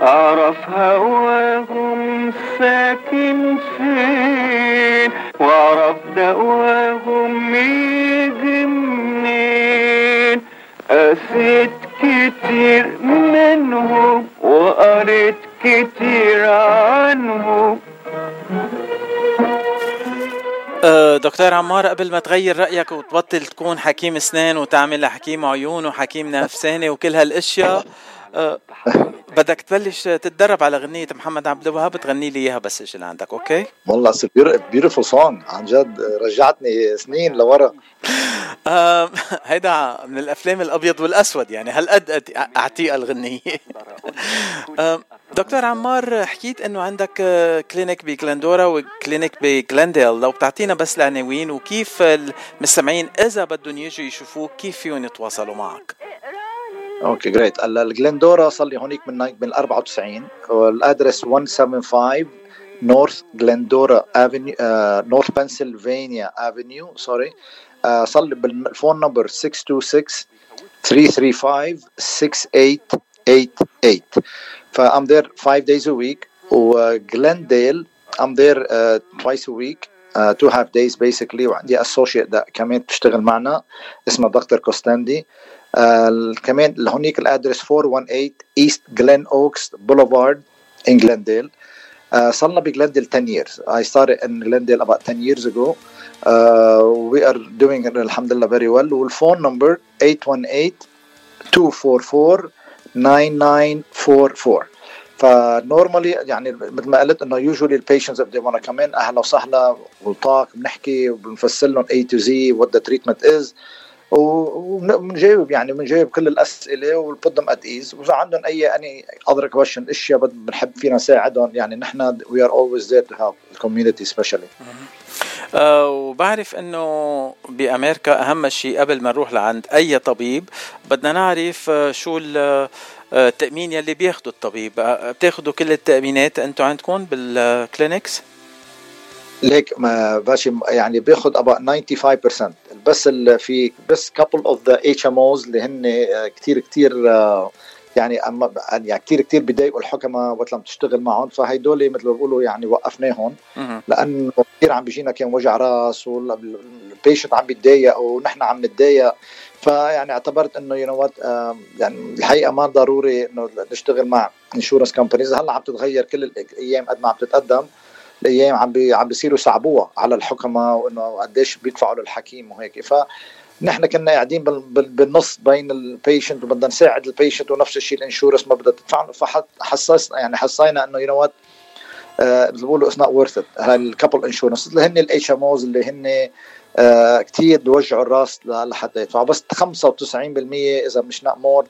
اعرف هواهم ساكن فين واعرف دواهم يجي منين قسيت كتير منهم وقريت كتير عنهم. أه، دكتور عمار قبل ما تغير رأيك وتبطل تكون حكيم أسنان وتعمل حكيم عيون وحكيم نفساني وكل هالأشياء أه بدك تبلش تتدرب على غنية محمد عبد الوهاب تغني لي إياها بس أجي لعندك أوكي؟ والله beautiful song عن جد رجعتني سنين لورا. [laughs] هيدا من الأفلام الأبيض والأسود يعني هالقد عتيق الغنية. [laughs] دكتور عمار حكيت إنه عندك آه، clinic بجلندورا و clinic بجلنديل. لو بتعطينا بس العناوين وكيف المستمعين إذا بدهم يجوا يشوفوك كيف فيهم يتواصلوا معك؟ أوكي great الجلندورا صار لي هونيك من من 94 وال address 175 North Glendora Avenue North Pennsylvania Avenue sorry صار لي بال phone number 626 335 6888 ف I'm there 5 days a week. وجلنديل I'm there uh, twice a week. Uh, two half days basically. وعندي associate كمان بتشتغل معنا. اسمه دكتور كوستاندي آه كمان اللي هونيك ال address 418 East Glenoaks Boulevard in Glendale صرنا بجلنديل 10 years. I started in Glendale about 10 years ago. uh, we are doing الحمد لله very well. وال phone number 818 244 9944 ف normally يعني مثل ما قلت إنه usually ال patients want to come in أهلا وسهلا وطاق بنحكي وبنفسر لهم A to Z what the treatment is. وبنجاوب يعني بنجاوب كل الأسئلة وبن put them at ease. وإذا عندهم any other question اشياء بنحب فينا نساعدهم. يعني نحن always there to help the community especially. آه وبعرف إنه بأمريكا أهم شيء قبل ما نروح لعند أي طبيب بدنا نعرف آه، شو آه، التأمين يلي بياخده الطبيب. آه، بتاخدوا كل التأمينات أنتم عندكم بالكلينكس ليك ما باشي يعني بياخد about 95% بس في بس couple of the HMOs اللي هن آه، كتير كتير آه، يعني أما يعني كتير كتير بيضايقوا الحكماء وقت لما تشتغل معهم. فهيدول مثل ما بيقولوا يعني وقفناهم. لأنه كثير عم بيجينا كان وجع راس وال patient عم بيتضايق ونحن عم نتضايق. فيعني اعتبرت إنه you know يعني الحقيقة ما ضروري إنه نشتغل مع insurance companies هلأ عم تتغير كل الأيام قد ما عم تتقدم. الأيام عم بي عم بيصيروا يصعبوها على الحكماء وإنه قديش بيدفعوا للحكيم وهيك. ف نحن كنا قاعدين بال- بال- بالنص بين ال patient وبدنا نساعد ال patient ونفس الشيء ال insurance ما بدها تدفع فحسسنا يعني حسينا إنه you know what بيقولوا it's not worth it ال capitol insurance اللي هن ال HMOs اللي هن آه كثير بيوجعوا الراس لحتى يدفعوا بس 95% إذا مش not more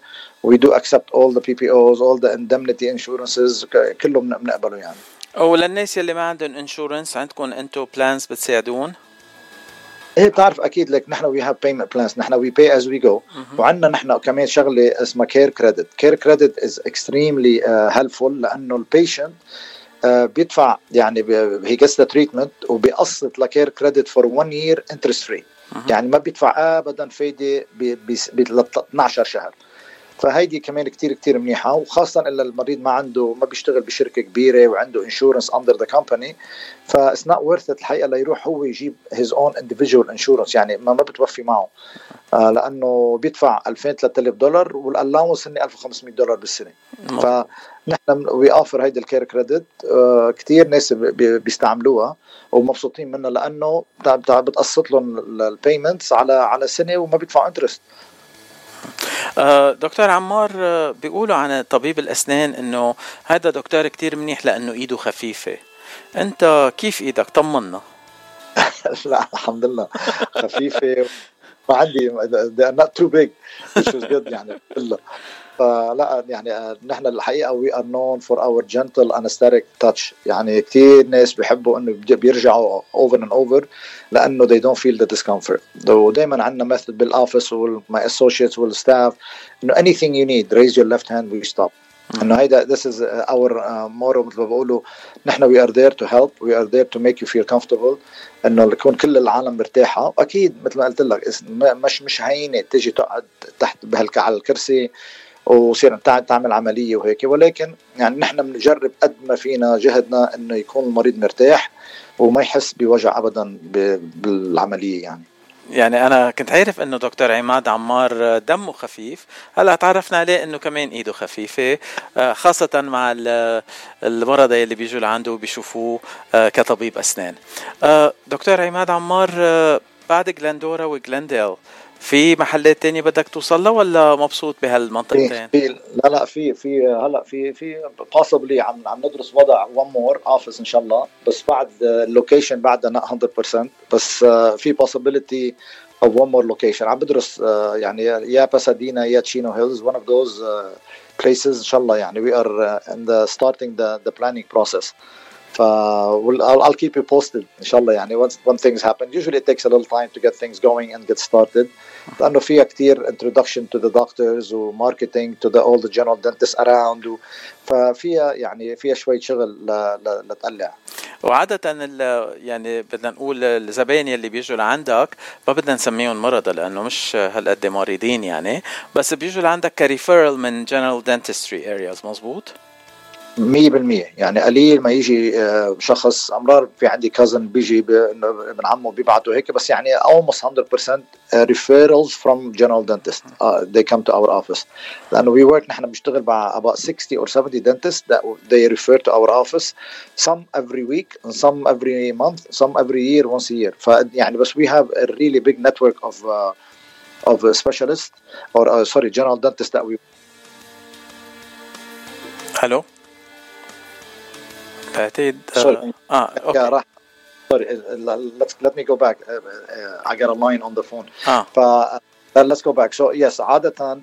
we do accept all the PPOs all the indemnity insurances ك- كله بن- بنقبله يعني. وللناس يلي ما عندهم انشورنس عندكم أنتم plans بتساعدون؟ إيه بتعرف أكيد لك نحن we have payment plans نحن we pay as we go وعندنا نحن كمان شغلة اسمها Care Credit Care Credit is extremely helpful لأنه ال patient بيدفع يعني he gets the treatment وبيقسط ل Care Credit for 1 year interest free يعني ما بيدفع ابدا فايدة ب 12 شهر. فهيدي كمان كتير كتير منيحة وخاصة الا المريض ما عنده ما بيشتغل بشركة كبيرة وعنده insurance under the company ف it's not worth الحقيقة ليروح هو يجيب his own individual insurance يعني ما ما بتوفي معه. آه لأنه بيدفع 2000 3000 دولار وال allowance هن 1500 دولار بالسنة. فنحن we offer هيدي ال Care Credit آه كثير ناس بي- بي- بيستعملوها ومبسوطين منها لأنه بتقسط لهم ال payments على على سنة وما بيدفعوا interest دكتور عمار آه، بيقولوا عن طبيب الأسنان إنه هذا دكتور كتير منيح لأنه إيده خفيفة. أنت كيف إيدك؟ طمنا. [laughs] لا الحمد لله. خفيفة. ما عندي they are not too big. Which good يعني. [laughs] فلا يعني آه، نحن الحقيقة we are known for our gentle anesthetic touch يعني كثير ناس بيحبوا إنه بيرجعوا over and over لأنه they don't feel the discomfort. ودائما عندنا method بال office وال my associates وال staff إنه any anything you need raise your left hand we stop إنه هيدا this is our motto motto مثل ما بقولوا نحن we are there to help we are there to make you feel comfortable إنه يكون كل العالم مرتاحة. أكيد مثل ما قلت لك مش مش هينة تجي تقعد تحت بهالك على الكرسي وصير تع- تعمل عملية وهيك. ولكن يعني نحن بنجرب قد ما فينا جهدنا إنه يكون المريض مرتاح وما يحس بوجع ابدا بالعملية يعني. يعني أنا كنت عارف إنه دكتور عماد عمار دمه خفيف. هلأ تعرفنا عليه إنه كمان إيده خفيفة آه، خاصة مع ال- المرضى اللي بيجوا لعنده وبيشوفوه آه، كطبيب أسنان. آه، دكتور عماد عمار بعد جلاندورا وجلانديل في محلات تانية بدك توصل لها ولا مبسوط بهالمنطقتين؟ في لا لا في في هلا في في possibly عم عم ندرس وضع one more office إن شاء الله بس بعد اللوكيشن بعدها not 100% بس آه، في possibility of one more location عم بدرس uh, يعني يا باسادينا يا تشينو هيلز one of those uh, places إن شاء الله يعني we are in the starting the the planning process ف I'll, I'll keep you posted ان شاء الله يعني once when things happen usually it takes a little time to get things going and get started. لأنه فيها كثير introduction to the doctors و marketing to the all the general dentists around و ففيها يعني فيها شوية شغل ل- ل- لتقلع. وعادة يعني بدنا نقول الزباين يلي بيجوا لعندك ما بدنا نسميهم مرضى لأنه مش هالقد مريضين يعني. بس بيجوا لعندك ك referral من general dentistry areas مزبوط؟ 100% يعني قليل ما يجي آه، شخص امرار في عندي cousin بيجي ابن عمه بيبعته هيك بس يعني almost 100% referrals from general dentist uh, they come to our office لأنه we work نحن بنشتغل مع about 60 or 70 dentists that they refer to our office some every week and some every month some every year once a year فيعني بس we have a really big network of uh, of specialists or uh, sorry general dentists that we ألو بالتاكيد آه،, آه أوكي. راح. سوري ليت مي جو باك اي جت ا لاين اون ذا فون ف ليتس جو باك سو يس عاده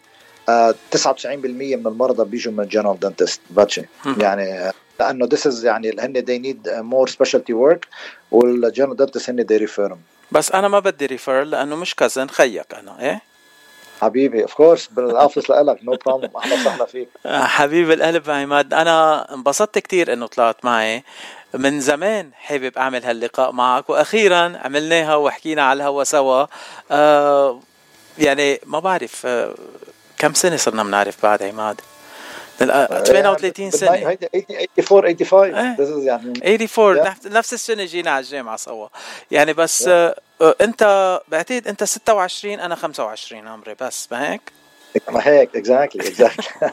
uh, 99% من المرضى بيجوا من general dentist patient يعني لأنه this is يعني هن they need more specialty work وال general dentist هن they refer them بس أنا ما بدي refer لأنه مش cousin خيك أنا إيه؟ حبيبي of course بال office لك no problem أهلا وسهلا فيك. حبيب القلب عماد أنا انبسطت كتير إنه طلعت معي. من زمان حابب أعمل هاللقاء معك وأخيرا عملناها وحكينا على الهوا سوا. آه يعني ما بعرف آه كم سنة صرنا بنعرف بعد عماد؟ 38 سنة. هيدي 84 85 this is يعني 84 Yeah. نفس- السنة جينا على الجامعة سوا. يعني بس آه آه، أنت بعتقد أنت 26 أنا 25 عمري بس ما هيك؟ ما هيك exactly exactly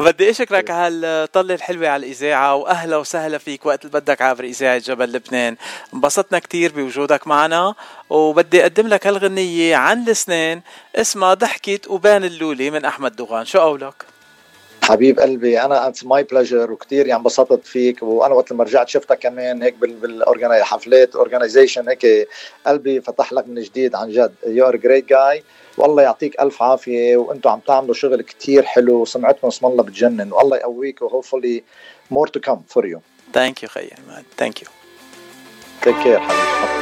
[laughs] بدي أشكرك على هالطلة الحلوة على الإذاعة وأهلا وسهلا فيك وقت اللي بدك عبر إذاعة جبل لبنان. انبسطنا كتير بوجودك معنا وبدي أقدم لك هالغنية عن الأسنان اسمها ضحكت وبان اللولي من أحمد دوغان. شو قولك؟ حبيب قلبي أنا it's my pleasure وكثير يعني انبسطت فيك وأنا وقت لما رجعت شفتك كمان هيك بال بالحفلات organization هيك قلبي فتح لك من جديد عن جد. you are great guy والله يعطيك ألف عافية وأنتم عم تعملوا شغل كثير حلو وسمعتكم اسم الله بتجنن. والله يقويك و hopefully مور تو كم فور يو ثانك يو خيي ثانك يو تيك كير حبيبي.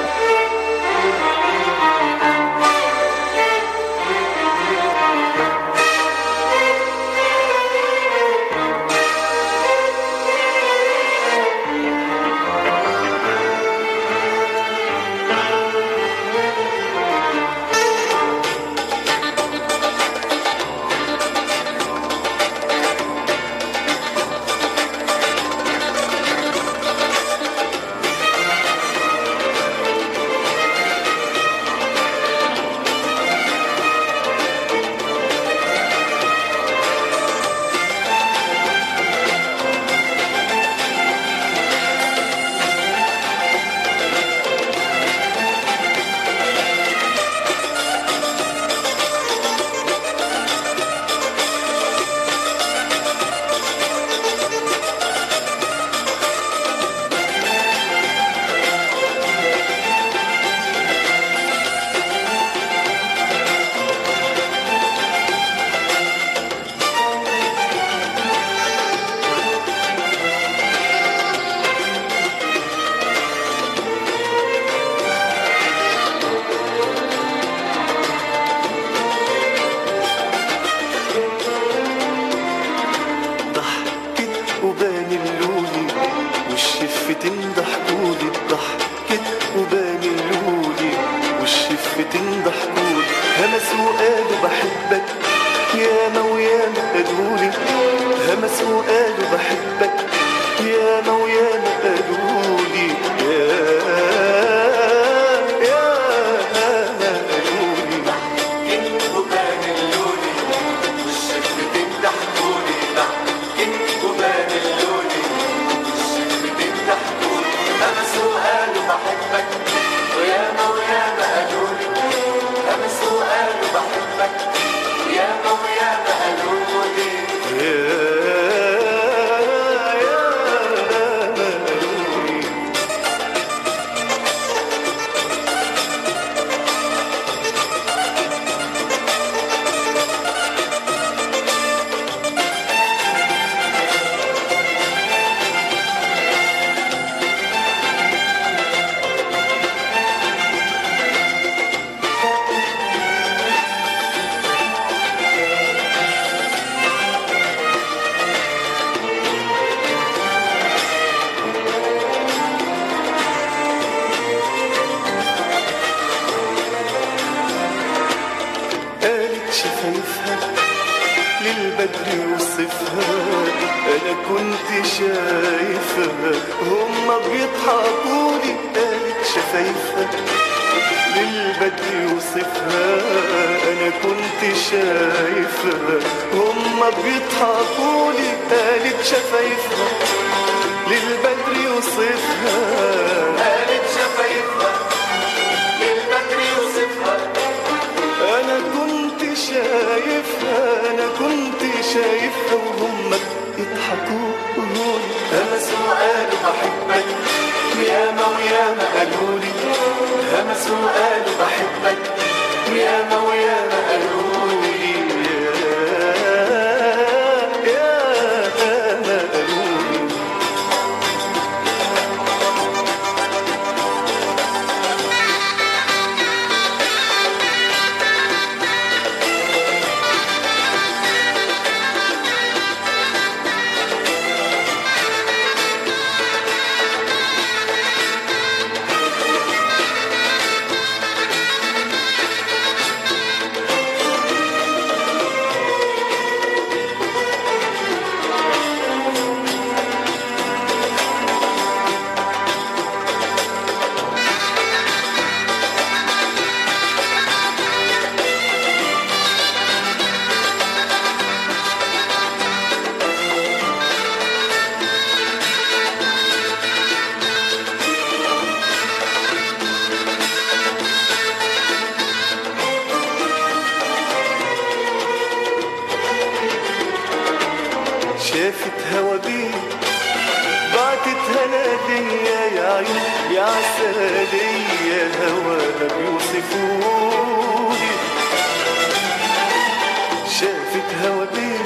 شافت هوا بيه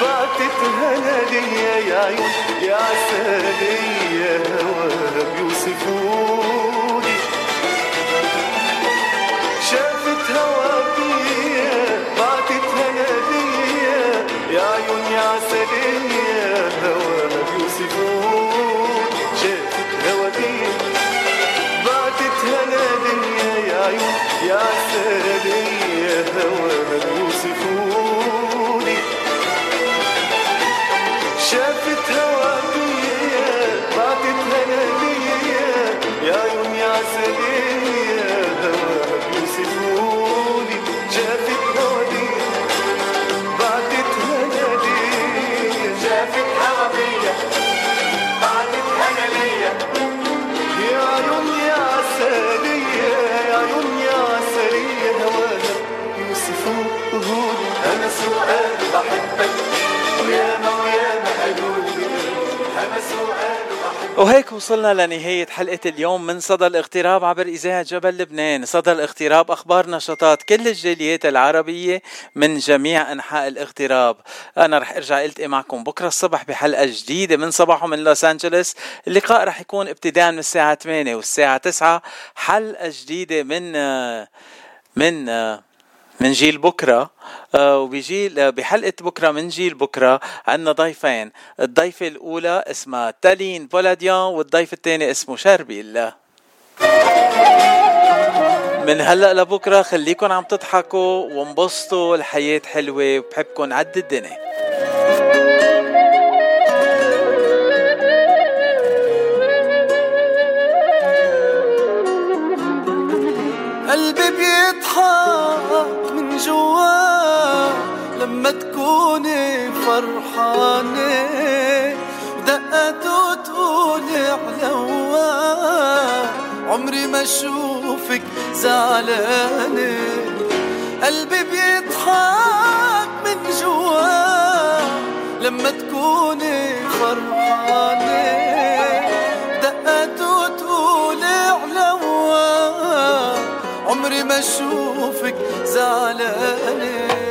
بعتتها نادية يا عيون يا عسلية هواها بيوصفولي شافت سؤال بحبك وياما وياما قالوا لي أنا سؤال وهيك وصلنا لنهاية حلقة اليوم من صدى الاغتراب عبر إذاعة جبل لبنان. صدى الاغتراب أخبار نشاطات كل الجاليات العربية من جميع أنحاء الاغتراب. أنا رح أرجع ألتقي معكم بكرة الصبح بحلقة جديدة من صباحه من لوس أنجلوس. اللقاء رح يكون ابتداء من الساعة 8 والساعة 9 حلقة جديدة من من من جيل بكرة آه، وبجيل آه، بحلقة بكرة من جيل بكرة عندنا ضيفين. الضيفة الأولى اسمها تالين بولاديان والضيف الثاني اسمه شربيل من هلأ لبكرة خليكن عم تضحكوا وانبسطوا الحياة حلوة وبحبكن عد الدنيا. قلبي جوا لما تكوني فرحانة دقته تقولي علوا عمري ما أشوفك زعلانة قلبي بيضحك من جوا لما تكوني فرحانة. ما أشوفك زعلانة.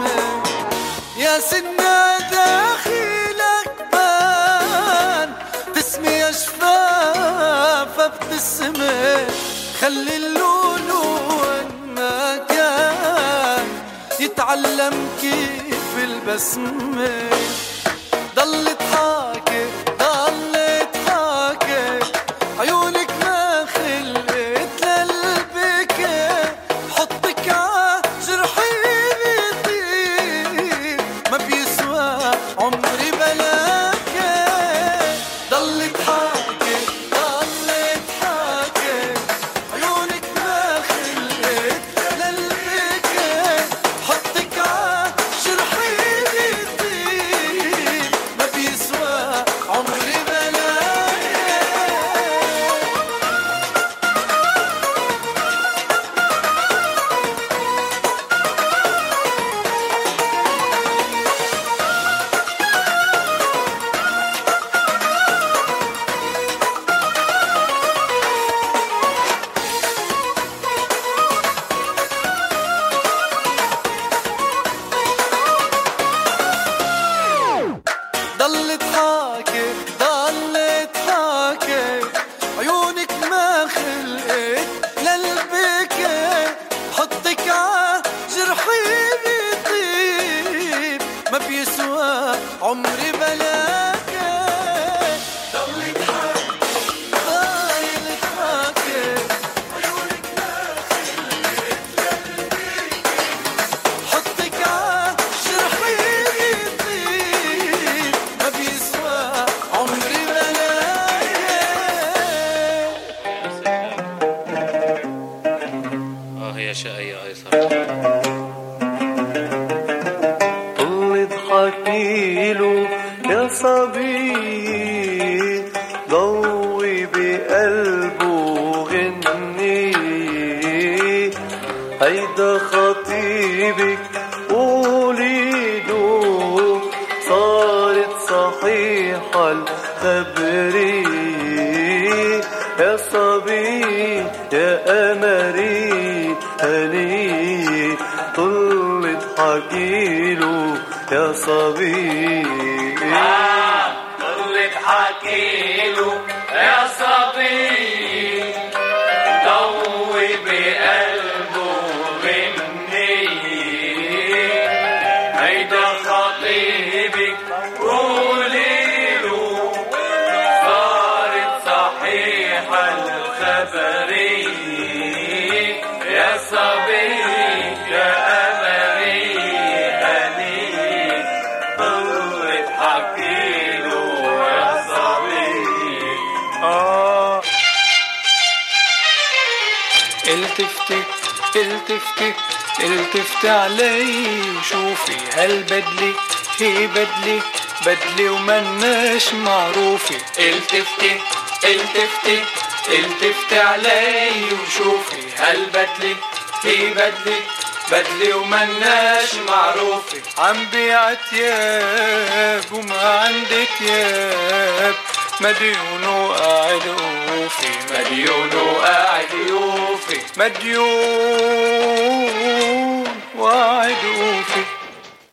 يومها يا سنة داخلك بان تسمي أشفافك بالسماء خلي اللولون مكان يتعلم كيف البسمة. ضلت حاضر بدلي في بدلي بدلي ومناش معروفة عم بيع تياب وما عندي تياب. مديون وقاعد يوفي مديون وقاعد يوفي. مديون وقاعد